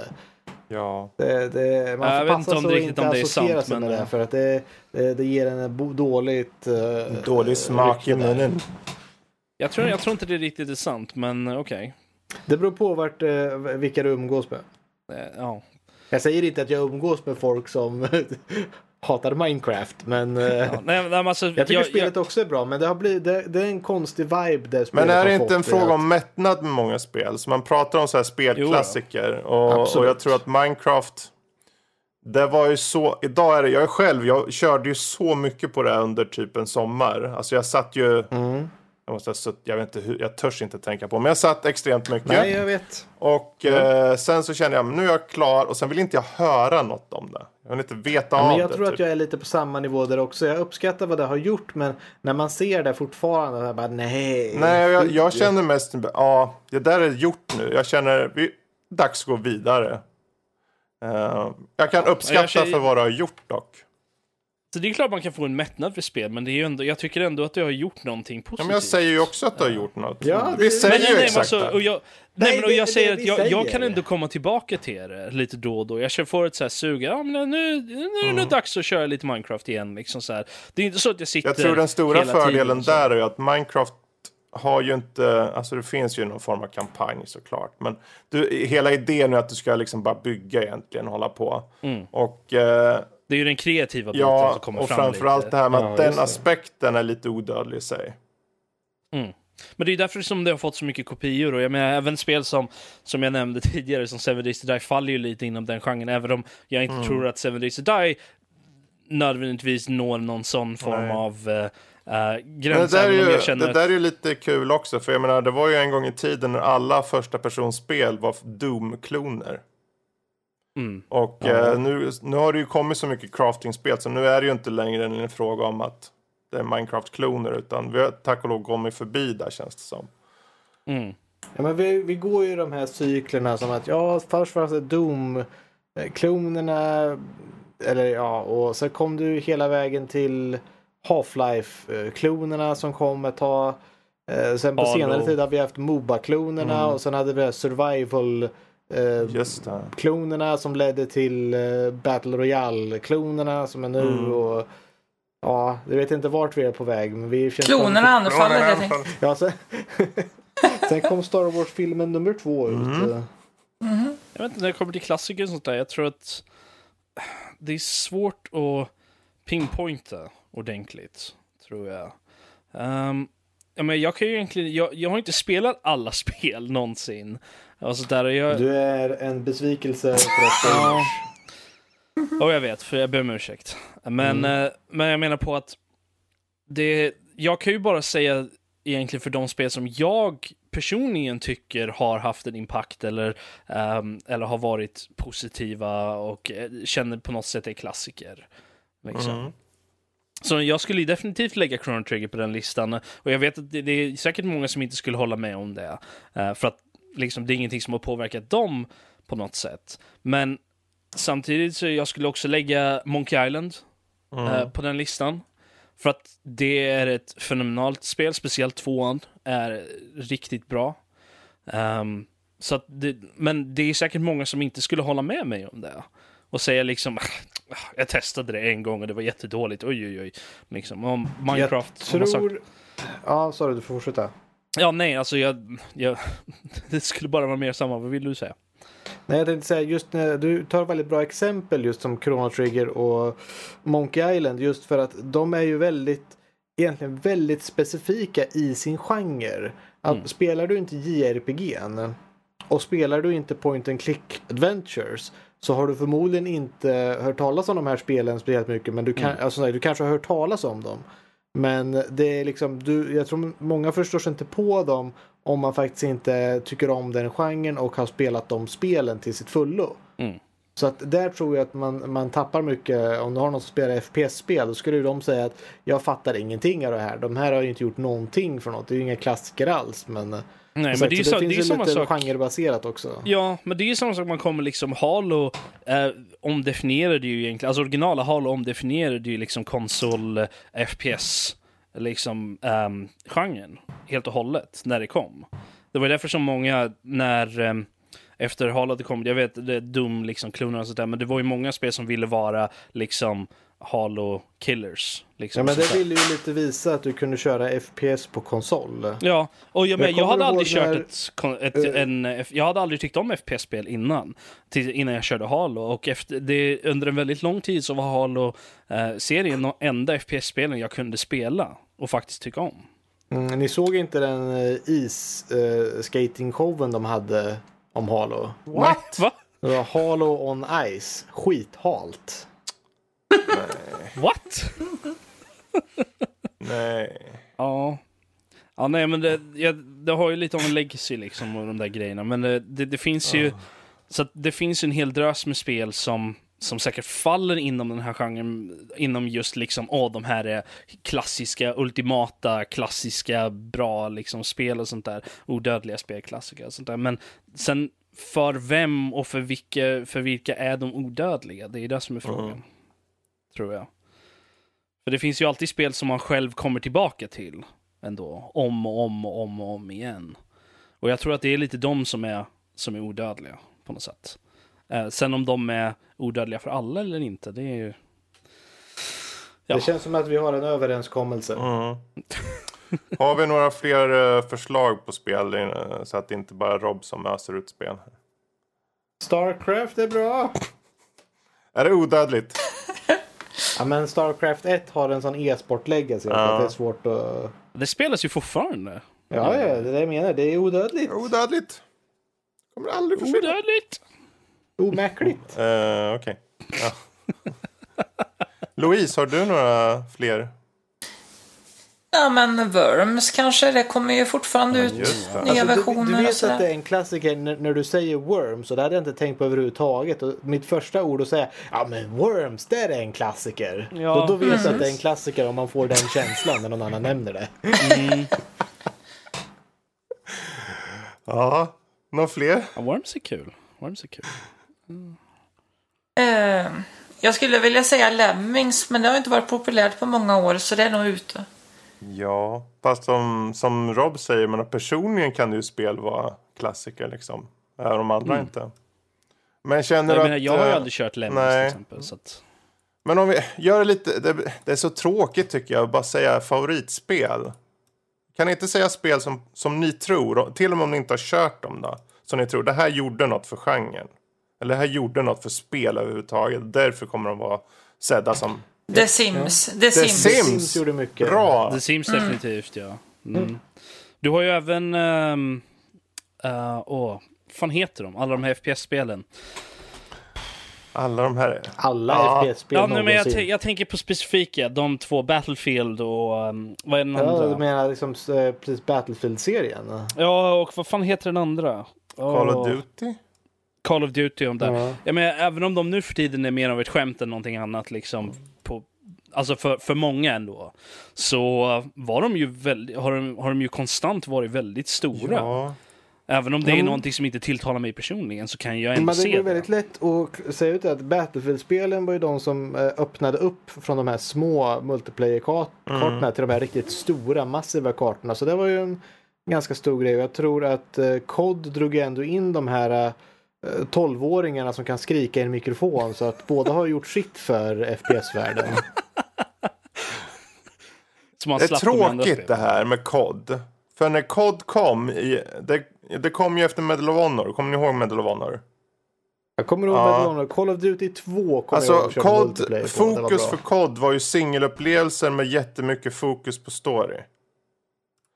Ja. Det, det, man Ja, jag får inte passa att riktigt inte om det är associera sig med det. För att det, det, det ger en dåligt... eh, Dålig smak i munnen. Jag, tror, jag tror inte det riktigt är sant, men eh, okej. Det beror på vart, eh, vilka du umgås med. Eh, Ja. Jag säger inte att jag umgås med folk som hatar Minecraft, men eh, Ja, nej, nej, alltså, jag tycker jag, spelet också är bra. Men det, har blivit, det, det är en konstig vibe det Men är det inte en fråga att- om mättnad med många spel? Så man pratar om så här spelklassiker. Och, och Absolut. jag tror att Minecraft... Det var ju så... Idag är det... Jag själv, jag körde ju så mycket på det här under typ en sommar. Alltså jag satt ju... Mm. Jag, måste ha sutt, jag vet inte hur, jag törs inte tänka på. Men jag satt extremt mycket. Nej, jag vet. Och eh, sen så kände jag, nu är jag klar. Och sen vill inte jag höra något om det. Jag vill inte veta Ja, av men jag det. tror typ. att jag är lite på samma nivå där också. Jag uppskattar vad det har gjort, men när man ser det fortfarande, så jag bara nej. Nej, jag, jag känner mest, ja, det där är gjort nu. Jag känner, vi, dags att gå vidare. Eh, jag kan uppskatta jag för vad du har gjort dock. Så det är klart man kan få en mättnad för spel, men det är ju ändå, jag tycker ändå att det har gjort någonting Ja, positivt. men jag säger ju också att du har gjort något. Ja, det- vi säger Men, ju nej, exakt alltså, det. och jag, nej, Nej, men, och det- jag det säger att det jag, jag kan ändå komma tillbaka till det lite då och då. Jag kör- får ett så här sug, ja men nu, nu är det nog dags att köra lite Minecraft igen. Liksom så här. Det är inte så att jag sitter Jag tror den stora fördelen så. där är ju att Minecraft har ju inte, alltså det finns ju någon form av kampanj såklart. Men du, hela idén är att du ska liksom bara bygga egentligen och hålla på. Mm. Och eh, Det är ju den kreativa biten ja, som kommer och fram framförallt lite. det här med Ja, att den just det. aspekten är lite odödlig i sig. Men det är därför som det har fått så mycket kopior. Och jag menar, även spel som, som jag nämnde tidigare, som Seven Days to Die, faller ju lite inom den genren. Även om jag inte Mm. tror att Seven Days to Die nödvändigtvis når någon sån form Nej. av uh, Men gräns. det där, är ju, jag känner det där är ju lite kul också. För jag menar, det var ju en gång i tiden när alla första personspel var Doom-kloner. Mm. Och Ja. eh, nu, nu har det ju kommit så mycket crafting-spel så nu är det ju inte längre en fråga om att det är Minecraft-kloner utan vi har tack och lov kommit förbi där känns det som. Mm. Ja, men vi, vi går ju de här cyklerna som att ja, först fanns det Doom-klonerna. Eller ja, och sen kom du hela vägen till Half-Life-klonerna som kom ett tag. Eh, sen på Halo. senare tid har vi haft Moba-klonerna Mm. och sen hade vi survival eh, Just det. klonerna som ledde till eh, Battle Royale-klonerna som är nu. Mm. Och, ja, jag vet inte vart vi är på väg. Men vi känns Klonerna anfaller helt enkelt. Ja, sen, sen kom Star Wars-filmen nummer två ut. Mm. Jag vet inte, när det kommer till klassiker och sånt där, jag tror att det är svårt att pinpointa ordentligt, tror jag. Um, ja, men jag kan ju egentligen, jag, jag har inte spelat alla spel någonsin. Alltså där jag, Du är en besvikelse för att Ja. Och jag vet, för jag ber om ursäkt. Men, eh, men jag menar på att det, jag kan ju bara säga egentligen för de spel som jag personligen tycker har haft en impact eller, ehm, eller har varit positiva och eh, känner på något sätt är klassiker. Liksom. Mm. Så jag skulle ju definitivt lägga Chrono Trigger på den listan. Och jag vet att det, det är säkert många som inte skulle hålla med om det. Eh, för att liksom, det är ingenting som har påverkat dem på något sätt. Men samtidigt så jag skulle också lägga Monkey Island Mm. eh, på den listan. För att det är ett fenomenalt spel, speciellt tvåan är riktigt bra. Ehm, så det, men det är säkert många som inte skulle hålla med mig om det. Och säga liksom, "Ah, jag testade det en gång och det var jättedåligt, oj oj oj. Liksom, om Minecraft. Jag tror... Ja, sorry, du får fortsätta. Ja, nej, alltså jag, jag, det skulle bara vara mer samma, vad vill du säga? Nej, jag tänkte säga just när du tar väldigt bra exempel just som Chrono Trigger och Monkey Island just för att de är ju väldigt egentligen väldigt specifika i sin genre. Mm. Spelar du inte JRPG och spelar du inte Point and Click Adventures så har du förmodligen inte hört talas om de här spelen speciellt mycket men du, kan, Mm. alltså, du kanske har hört talas om dem. Men det är liksom, du, jag tror många förstår sig inte på dem om man faktiskt inte tycker om den genren och har spelat de spelen till sitt fullo. Mm. Så att där tror jag att man, man tappar mycket. Om du har någon som spelar FPS-spel då skulle de säga att jag fattar ingenting av det här. De här har ju inte gjort någonting för något. Det är ju inga klassiker alls. Men, Nej, men det är så, det finns är ju ju samma lite sak. genrebaserat också. Ja, men det är ju samma sak man kommer liksom Halo eh, omdefinierade ju egentligen, alltså originala Halo omdefinierade ju liksom konsol eh, FPS liksom ehm, genren helt och hållet när det kom. Det var därför som många när ehm, efter Halo hade kommit, jag vet, det är Doom, liksom, kloner och sådär, men det var ju många spel som ville vara liksom Halo Killers. Liksom, Ja, men det ville ju lite visa att du kunde köra FPS på konsol. Ja, och jag, men, Jag jag, hade aldrig kört när- ett, ett, en, F- jag hade aldrig tyckt om FPS-spel innan, till, innan jag körde Halo. Och efter, det, under en väldigt lång tid så var Halo-serien de enda FPS-spelen jag kunde spela och faktiskt tycka om. Mm, ni såg inte den uh, is-skating-showen de hade om Halo? What? Va? Det var Halo on Ice. Skithalt. What? Nej. Ja. Ja, nej, men det, jag, det har ju lite om en legacy liksom och de där grejerna. Men det, det, det finns ju... Så att det finns en hel drös med spel som, som säkert faller inom den här genren. Inom just liksom, åh, de här är klassiska, ultimata, klassiska, bra liksom spel och sånt där. Odödliga spelklassiker och sånt där. Men sen, för vem och för vilka, för vilka är de odödliga? Det är det som är frågan. Tror jag. För det finns ju alltid spel som man själv kommer tillbaka till ändå. Om och om och om och om igen. Och jag tror att det är lite de som är, som är odödliga på något sätt. Eh, sen om de är odödliga för alla eller inte, det är ju... Ja. Det känns som att vi har en överenskommelse. Mm. Har vi några fler eh, förslag på spel eh, så att det inte bara är Rob som öser ut spel? Starcraft är bra. Är det odödligt? Ja, men Starcraft 1 har en sån e-sport legacy. Ja. Ja. Det är svårt att... Det spelas ju fortfarande. Ja, ja, det är det jag menar. Det är odödligt. Odödligt. Kommer aldrig försvinna. Odödligt! Omäkligt. Uh, Okej. Ja. Louise, har du några fler? Ja, men Worms kanske. Det kommer ju fortfarande ut just det. nya Alltså, du, versioner du och vet att det är en klassiker när, när du säger Worms och det hade jag inte tänkt på överhuvudtaget. Och mitt första ord att säga ja men Worms det är en klassiker. Ja. Då, då vet jag att det är en klassiker om man får den känslan när någon annan nämner det. Ja, några fler? Ja, Worms är kul. Worms är kul. Eh, jag skulle vilja säga Lemmings, men det har inte varit populärt på många år, så det är nog ute. Ja, fast som, som Rob säger, men personligen kan ju spel vara klassiker liksom. Även om andra inte. Men känner Jag, du menar, att... jag har ju eh, aldrig kört Lemmings nej. till exempel. Så att... Men om vi gör det lite, det, det är så tråkigt tycker jag, att bara säga favoritspel. Kan ni inte säga spel som, som ni tror, till och med om ni inte har kört dem då, som ni tror, det här gjorde något för genren. Eller här gjorde något för spel överhuvudtaget, därför kommer de vara sedda som The Sims. The The Sims. Sims. Sims gjorde mycket. bra. The Sims definitivt, ja. Mm. Du har ju även... Um, uh, åh, fan heter de? Alla de här FPS-spelen. Alla de här. Alla Ja. FPS-spel Ja, men jag, jag tänker på specifika, de två Battlefield och... Um, vad är den Ja, andra? du menar liksom eh, precis Battlefield-serien? Ja, och vad fan heter den andra? Call of Åh, Duty? Call of Duty, om där. Ja. Ja, men även om de nu för tiden är mer av ett skämt än någonting annat, liksom, på, alltså för, för många ändå, så var de ju väldigt, har, de, har de ju konstant varit väldigt stora. Ja. Även om det Ja, är någonting som inte tilltalar mig personligen så kan jag ändå Men det se går det. väldigt lätt att säga ut att Battlefield-spelen var ju de som eh, öppnade upp från de här små multiplayer-kartorna till de här riktigt stora, massiva kartorna. Så det var ju en ganska stor grej. Och Jag tror att eh, COD drog ändå in de här eh, 12-åringarna som kan skrika i en mikrofon. Så att båda har gjort sitt för FPS-världen. Det är tråkigt det här med COD. För när COD kom, i, det, det kom ju efter Medal of Honor. Kommer ni ihåg Medal of Honor? Jag kommer ihåg Ja. ja. Call of Duty 2 kommer jag Alltså ihåg att köra COD, fokus för COD var ju singelupplevelser med jättemycket fokus på story.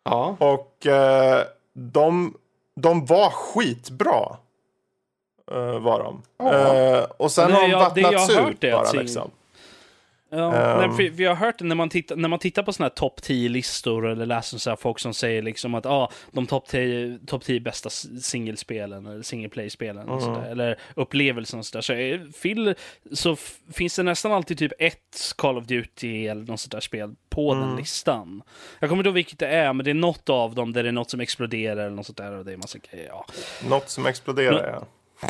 Ja. Och eh, de, de var skitbra. Eh, var de. Eh, och sen Det har de jag- det jag vattnats ut att bara sing- liksom. Ja, nej, för vi har hört det när man tittar, när man tittar på såna här topp 10-listor eller läser så här folk som säger liksom att ah, de topp 10, top 10 bästa singelspelen eller single play-spelen och sådär, eller upplevelsen och sådär. Så, Phil, så finns det nästan alltid typ ett Call of Duty eller något sånt där spel på den listan. Jag kommer inte ihåg vilket det är, men det är något av dem där det är något som exploderar eller något sånt där och det är massa grejer. Ja, Något som exploderar ja.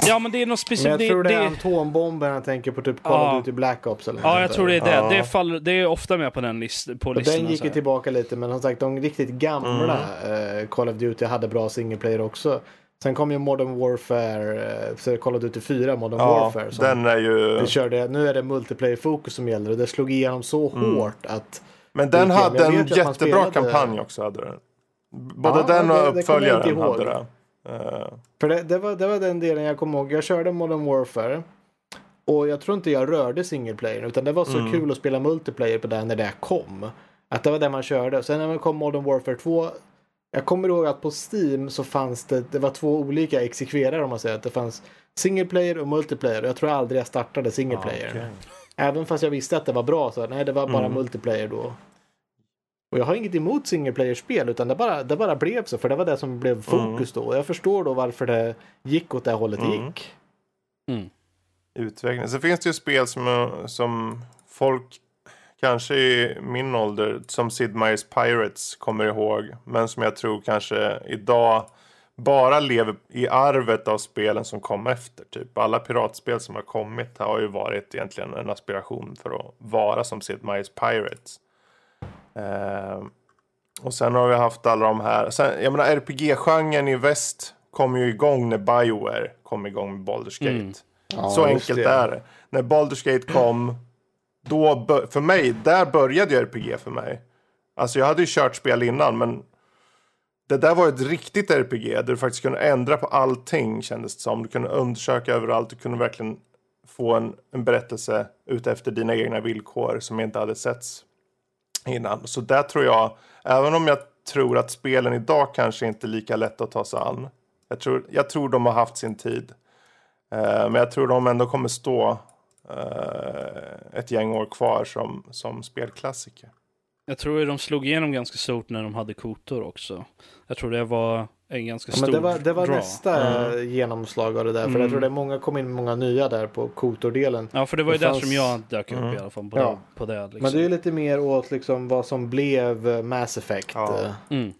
Ja men det är något Men specifikt. jag tror det är det, atombomben jag tänker på typ Call Ja. of Duty Black Ops eller något Ja, jag tror det är det. Ja. Det, faller, det är ofta med på den list, på Och listan. den gick ju tillbaka lite men som sagt de riktigt gamla Mm. eh, Call of Duty hade bra single player också. Sen kom ju Modern Warfare, eh, så Call of Duty 4 Modern Ja, Warfare. Som den är ju... vi körde, nu är det multiplayer-fokus som gäller och det slog igenom så Mm. hårt att Men den men hade en jättebra spelade- kampanj också. Hade den. Både Ja, den det- och det uppföljaren ihåg. hade det. Eh, För det, det, var, det var den delen jag kommer ihåg. Jag körde Modern Warfare. Och jag tror inte jag rörde single player utan det var så Mm. kul att spela multiplayer på den när det kom. Att det var det man körde. Sen när man kom Modern Warfare 2. Jag kommer ihåg att på Steam så fanns det, det var två olika exekverare om man säger. Att det fanns single player och multiplayer. Jag tror aldrig jag startade single player. okej. Även fast jag visste att det var bra så nej det var bara Mm. multiplayer då. Och jag har inget emot single player-spel utan det bara, det bara blev så för det var det som blev fokus då. Och jag förstår då varför det gick åt det hållet det Mm. gick. utveckling. Så finns det ju spel som, som folk kanske i min ålder som Sid Meier's Pirates kommer ihåg. Men som jag tror kanske idag bara lever i arvet av spelen som kom efter. Typ alla piratspel som har kommit har ju varit egentligen en aspiration för att vara som Sid Meier's Pirates. Eh, och sen har vi haft alla de här. Sen, jag menar RPG-genren i väst kom ju igång när Bioware kom igång med Baldur's Gate. Mm. Ja, Så enkelt det. är det. När Baldur's Gate kom, då för mig, där började ju RPG för mig. Alltså jag hade ju kört spel innan, men det där var ett riktigt RPG där du faktiskt kunde ändra på allting kändes det som. Du kunde undersöka överallt, du kunde verkligen få en, en berättelse utefter dina egna villkor som inte hade setts innan. Så där tror jag, även om jag tror att spelen idag kanske inte är lika lätt att ta sig an. Jag tror, jag tror de har haft sin tid. Eh, men jag tror de ändå kommer stå eh, ett gäng år kvar som, som spelklassiker. Jag tror de slog igenom ganska stort när de hade kotor också. Jag tror det var en ganska Ja, stor men det var, det var draw. nästa genomslag av det där. För Mm. jag tror det är många kom in många nya där på Kotor-delen. Ja, för det var ju Det där fanns- som jag dök upp Mm. i alla fall. På Ja. det, på det, liksom. Men det är ju lite mer åt liksom vad som blev eh, Mass Effect. Ja. eh. Mm.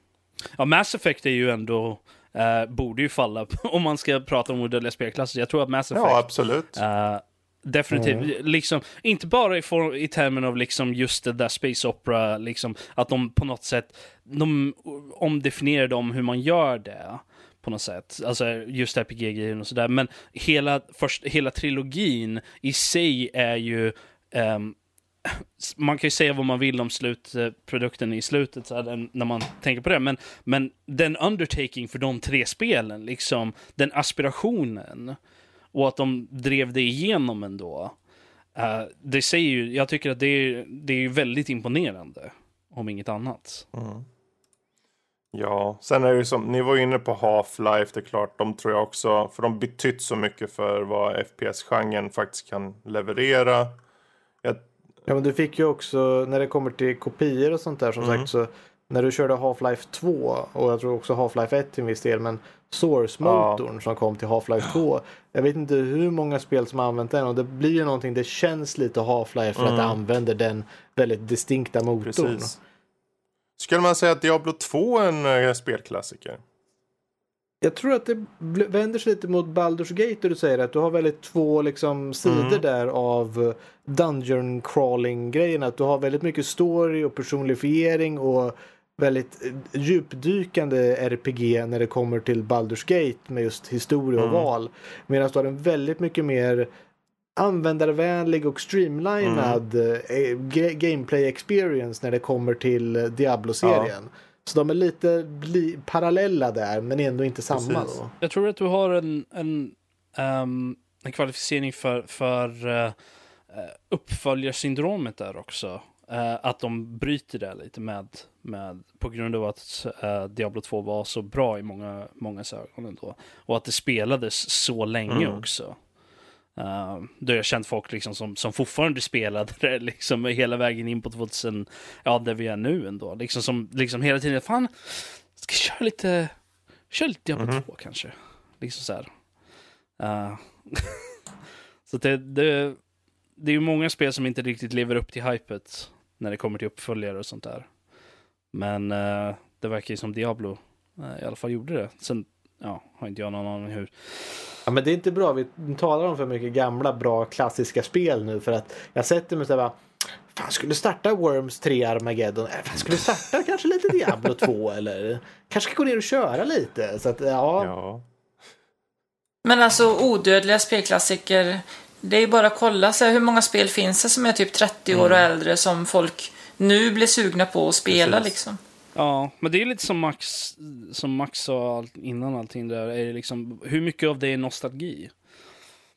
Ja, Mass Effect är ju ändå, eh, borde ju falla om man ska prata om modella spelklasser. Jag tror att Mass Effect Ja, absolut. eh, definitivt, liksom, inte bara i, form, i termen av liksom just det där Space Opera, liksom, att de på något sätt, de omdefinierade om hur man gör det på något sätt. Alltså just RPG-grejen och sådär. Men hela, först, hela trilogin i sig är ju ehm, man kan ju säga vad man vill om slutprodukten i slutet så här, när man tänker på det, men, men den undertaking för de tre spelen, liksom den aspirationen och att de drev det igenom ändå. eh, det säger ju, jag tycker att det är, det är väldigt imponerande, om inget annat. Mm. Ja, sen är det ju som, ni var ju inne på Half-Life, det är klart, de tror jag också, för de betytt så mycket för vad FPS-genren faktiskt kan leverera. Jag, Ja men du fick ju också när det kommer till kopior och sånt där som Mm. sagt så när du körde Half-Life 2 och jag tror också Half-Life 1 till en viss del men Source-motorn som kom till Half-Life 2. Jag vet inte hur många spel som har använt den och det blir ju någonting, det känns lite Half-Life för att det Mm. använder den väldigt distinkta motorn. precis. Skulle man säga att Diablo 2 är en eh, spelklassiker? Jag tror att det vänder sig lite mot Baldur's Gate där du säger att du har väldigt två liksom sidor Mm. där av dungeon crawling grejen. Att du har väldigt mycket story och personifiering och väldigt eh, djupdykande RPG när det kommer till Baldur's Gate med just historia och Mm. val. Medan du har en väldigt mycket mer användarvänlig och streamlinad Mm. eh, ga- gameplay experience när det kommer till eh, Diablo-serien. Så de är lite parallella där men ändå inte samma Precis. då. Jag tror att du har en, en, ehm, en kvalificering för, för uh, uppföljarsyndromet där också. Eh, att de bryter det lite med, med på grund av att eh, Diablo 2 var så bra i många, många ögon ändå. Och att det spelades så länge Mm. också. Uh, då har jag känt folk liksom som, som fortfarande spelade det liksom hela vägen in på 2000, ja där vi är nu ändå. Liksom som liksom hela tiden, fan, ska jag köra lite, köra lite Diablo Mhm. 2 kanske. Liksom så. Eh, så det, det, det är ju många spel som inte riktigt lever upp till hypet när det kommer till uppföljare och sånt där. Men eh, det verkar ju som Diablo eh, i alla fall gjorde det. Sen ja, har inte jag någon aning hur. Ja, men det är inte bra. Vi talar om för mycket gamla bra klassiska spel nu för att jag sätter mig så här bara Fan, skulle starta Worms 3 Armageddon? Äh, Fan, skulle starta kanske lite Diablo 2 eller kanske gå ner och köra lite. Så att ja, Ja. Men alltså odödliga spelklassiker. Det är ju bara att kolla så här, hur många spel finns det som är typ 30 år och äldre som folk nu blir sugna på att spela Precis. liksom. Ja, men det är lite som Max, som Max sa innan allting där. Är det liksom, hur mycket av det är nostalgi?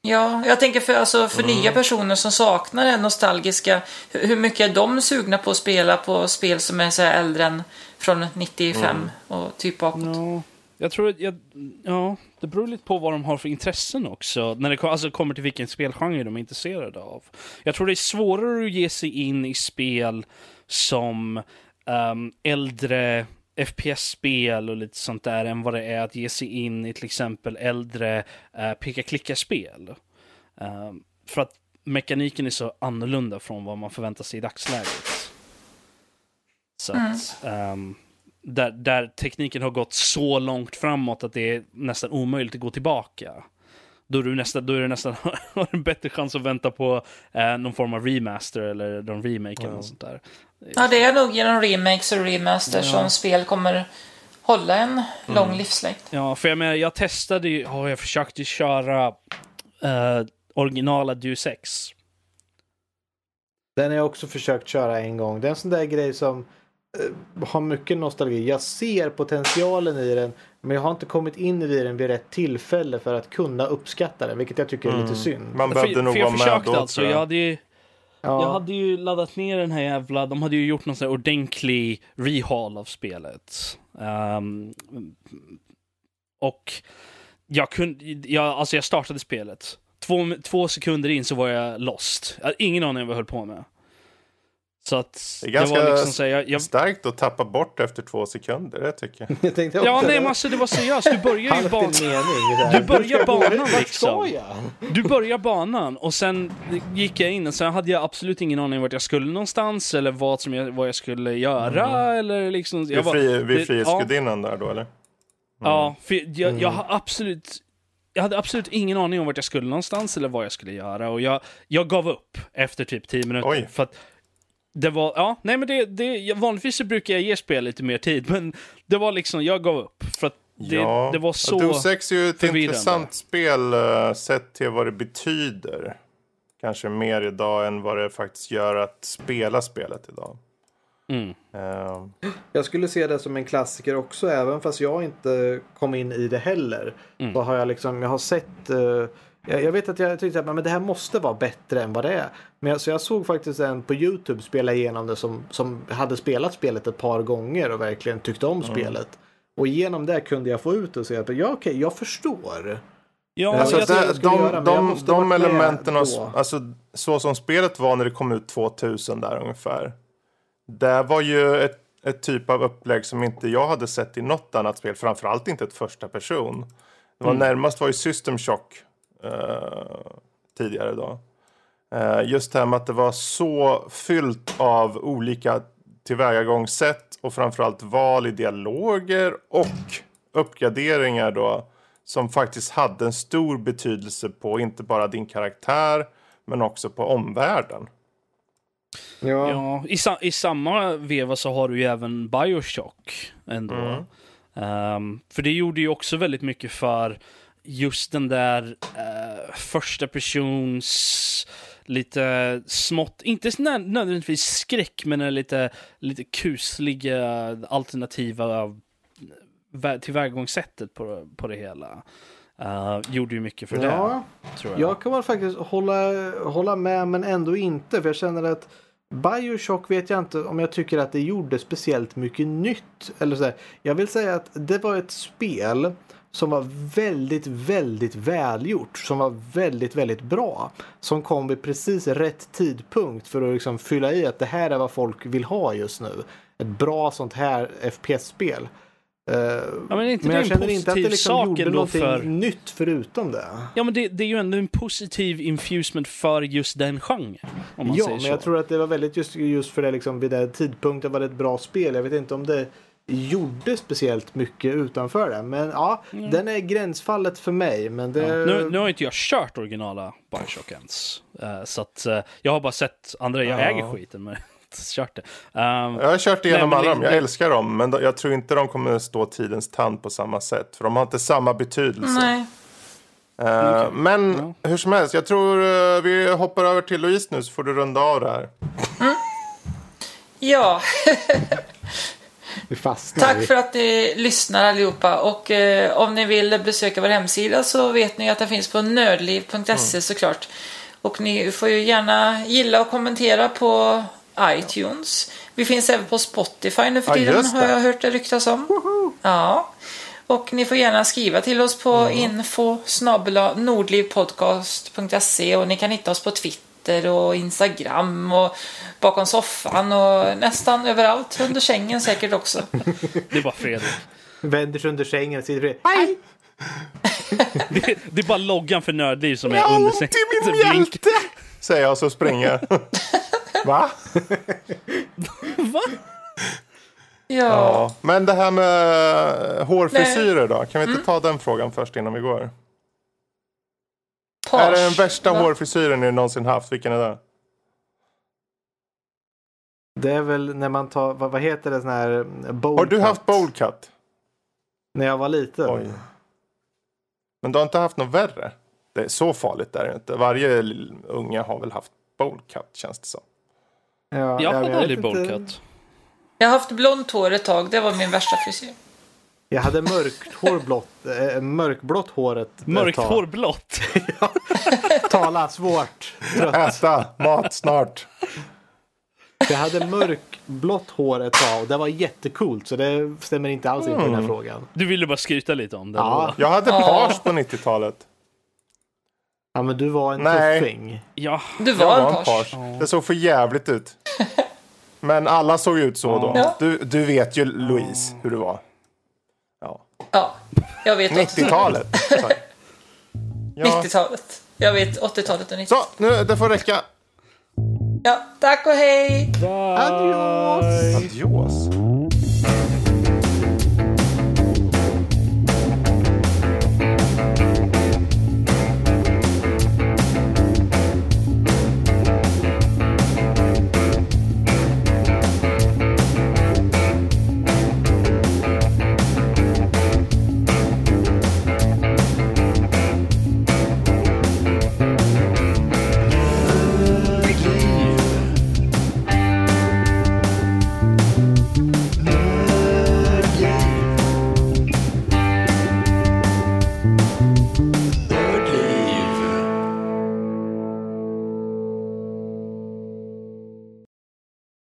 Ja, jag tänker för, alltså, för Mm. nya personer som saknar det nostalgiska. Hur, mycket är de sugna på att spela på spel som är så här äldre än från 95 Mm. och typ bakåt? Ja, jag tror att jag, ja, det beror lite på vad de har för intressen också. När det alltså, kommer till vilken spelgenre de är intresserade av. Jag tror det är svårare att ge sig in i spel som ehm, äldre FPS-spel och lite sånt där än vad det är att ge sig in i till exempel äldre uh, peka-klicka-spel. Ehm, för att mekaniken är så annorlunda från vad man förväntar sig i dagsläget. Så att, ehm, där, där tekniken har gått så långt framåt att det är nästan omöjligt att gå tillbaka. Då är, du nästan, då är det nästan har en bättre chans att vänta på eh, någon form av remaster eller någon remake eller något sånt där. Ja, det är nog genom remakes och remasters Ja. som spel kommer hålla en lång Mm. livslängd. Ja, för jag menar, jag testade ju, ja, jag försökte köra eh, originala Deus Ex. Den har jag också försökt köra en gång. Det är en sån där grej som har mycket nostalgi. Jag ser potentialen i den men jag har inte kommit in i den vid rätt tillfälle för att kunna uppskatta den. Vilket jag tycker är lite synd. Mm. Man För, behövde nog för jag vara med försökte då, alltså, tror jag jag. hade ju Ja. Jag hade ju laddat ner den här jävla, de hade ju gjort någon sån här ordentlig rehaul av spelet. Ehm, och jag kunde, jag, alltså jag startade spelet. Två, två sekunder in så var jag lost. Jag hade ingen aning om vad jag höll på med. Så att Det är det, ganska var liksom så här, jag, jag, Starkt att tappa bort efter två sekunder, det tycker jag. Jag tänkte Ja, nej det men alltså det var seriöst. Du börjar ju banan. Du börjar banan liksom. Du börjar banan och sen gick jag in och sen hade jag absolut ingen aning vart jag skulle någonstans eller vad, som jag, vad jag skulle göra eller liksom. Jag var, fri, vid det- Frihetsgudinnan där då, eller? Ja, för jag, jag har absolut jag hade absolut ingen aning om vart jag skulle någonstans eller vad jag skulle göra och jag, jag gav upp efter typ 10 minuter. Oj. För att det var, ja, nej men det, det, vanligtvis så brukar jag ge spel lite mer tid, men det var liksom, jag gav upp. För att det, ja. det var så... Deus Ex är ju ett intressant spel uh, sett till vad det betyder. Kanske mer idag än vad det faktiskt gör att spela spelet idag. Mm. Eh, Jag skulle se det som en klassiker också även fast jag inte kom in i det heller. Mm. Så har jag liksom, jag har sett eh, jag, jag vet att jag tyckte att men det här måste vara bättre än vad det är. Men jag, så jag såg faktiskt en på Youtube spela igenom det som, som hade spelat spelet ett par gånger och verkligen tyckte om spelet. Och genom det kunde jag få ut och säga att ja okej, jag förstår. Ja, alltså, jag skulle de, göra, de, de elementen, alltså, så som spelet var när det kom ut 2000 där ungefär. Det var ju ett, ett typ av upplägg som inte jag hade sett i något annat spel. Framförallt inte ett första person. Det var närmast var ju System Shock tidigare då. Eh, just det här med att det var så fyllt av olika tillvägagångssätt och framförallt val i dialoger och uppgraderingar då som faktiskt hade en stor betydelse på inte bara din karaktär men också på omvärlden. Ja. Ja, i, sa i samma veva så har du ju även Bioshock ändå. Ehm, för det gjorde ju också väldigt mycket för just den där eh, första persons lite smått, inte nö- nödvändigtvis skräck, men en lite, lite kusliga alternativa vä- tillvägagångssättet på, på det hela. Eh, gjorde ju mycket för Ja. det, tror jag. Jag kan väl faktiskt hålla, hålla med men ändå inte. För jag känner att Bioshock vet jag inte om jag tycker att det gjorde speciellt mycket nytt. Eller så här. Jag vill säga att det var ett spel som var väldigt, väldigt välgjort. Som var väldigt, väldigt bra. Som kom vid precis rätt tidpunkt för att liksom fylla i att det här är vad folk vill ha just nu. Ett bra sånt här FPS-spel. Eh, Ja, men inte men jag känner inte att det liksom gjorde någonting för- nytt förutom det. Ja, men det, det är ju ändå en positiv infusement för just den genren. Ja, men så. jag tror att det var väldigt just, just för det liksom vid den tidpunkten var det ett bra spel. Jag vet inte om det gjorde speciellt mycket utanför det. Men ja, den är gränsfallet för mig. Men det... Ja. Nu, nu har inte jag kört originala Bioshock ens. Eh, så att eh, jag har bara sett andra, jag Ja. äger skiten men kört det. Um, Jag har kört igenom Nej, alla det- dem, jag det- älskar dem. Men jag tror inte de kommer stå tidens tand på samma sätt. För de har inte samma betydelse. Nej. Eh, Men hur som helst, jag tror eh, vi hoppar över till Louise nu så får du runda av det här. Ja, Vi fastnar. tack för att ni lyssnar allihopa. Och eh, om ni vill besöka vår hemsida så vet ni att den finns på nördliv.se såklart. Och ni får ju gärna gilla och kommentera på iTunes. Vi finns även på Spotify nu för Ja, tiden just har jag hört det ryktas om. Ja. Och ni får gärna skriva till oss på info nordlivpodcast.se och ni kan hitta oss på Twitter och Instagram och bakom soffan och nästan överallt. Under sängen säkert också. Det är bara Fredrik. Vänder sig under sängen. Sitter bredvid. Det, det är bara loggan för Nördliv som är Jag har under ont sängen. i min mjälte! Säger jag och så springer jag. Va? Va? Ja. Ja. Men det här med hårfrisyrer då? Kan vi Mm. inte ta den frågan först innan vi går? Är det den värsta Va? hårfrisyren ni någonsin haft? Vilken är det? Det är väl när man tar, vad, vad heter det, sån här bowl Har du cut? haft bowl cut? När jag var liten. Oj. Men du har inte haft något värre? Det är så farligt är det inte. Varje unge har väl haft bowl cut känns det som. Ja, Jag hade aldrig inte. bowlcut. Jag har haft blont hår ett tag. Det var min värsta frisyr. Jag hade mörkt hår blått, äh, mörkblått håret. Mörkt tag. hår blått. Tala svårt. Trött. Äta mat snart. Jag hade mörkblått hår ett tag och det var jättecoolt så det stämmer inte alls in på den här frågan. Du ville bara skryta lite om det. Ja. Jag hade Ja. page på 90-talet. Ja men du var en Nej. tuffing. Ja. Du Jag var var en en page. Det såg för jävligt ut. Men alla såg ut så då. Ja. Du, du vet ju Louise hur det var. Ja. Ja, jag vet också. 90-talet. sa jag. Ja. 90-talet. Jag vet 80-talet och 90 Så, nu, det får räcka. Ja, tack och hej! Adios! Adios.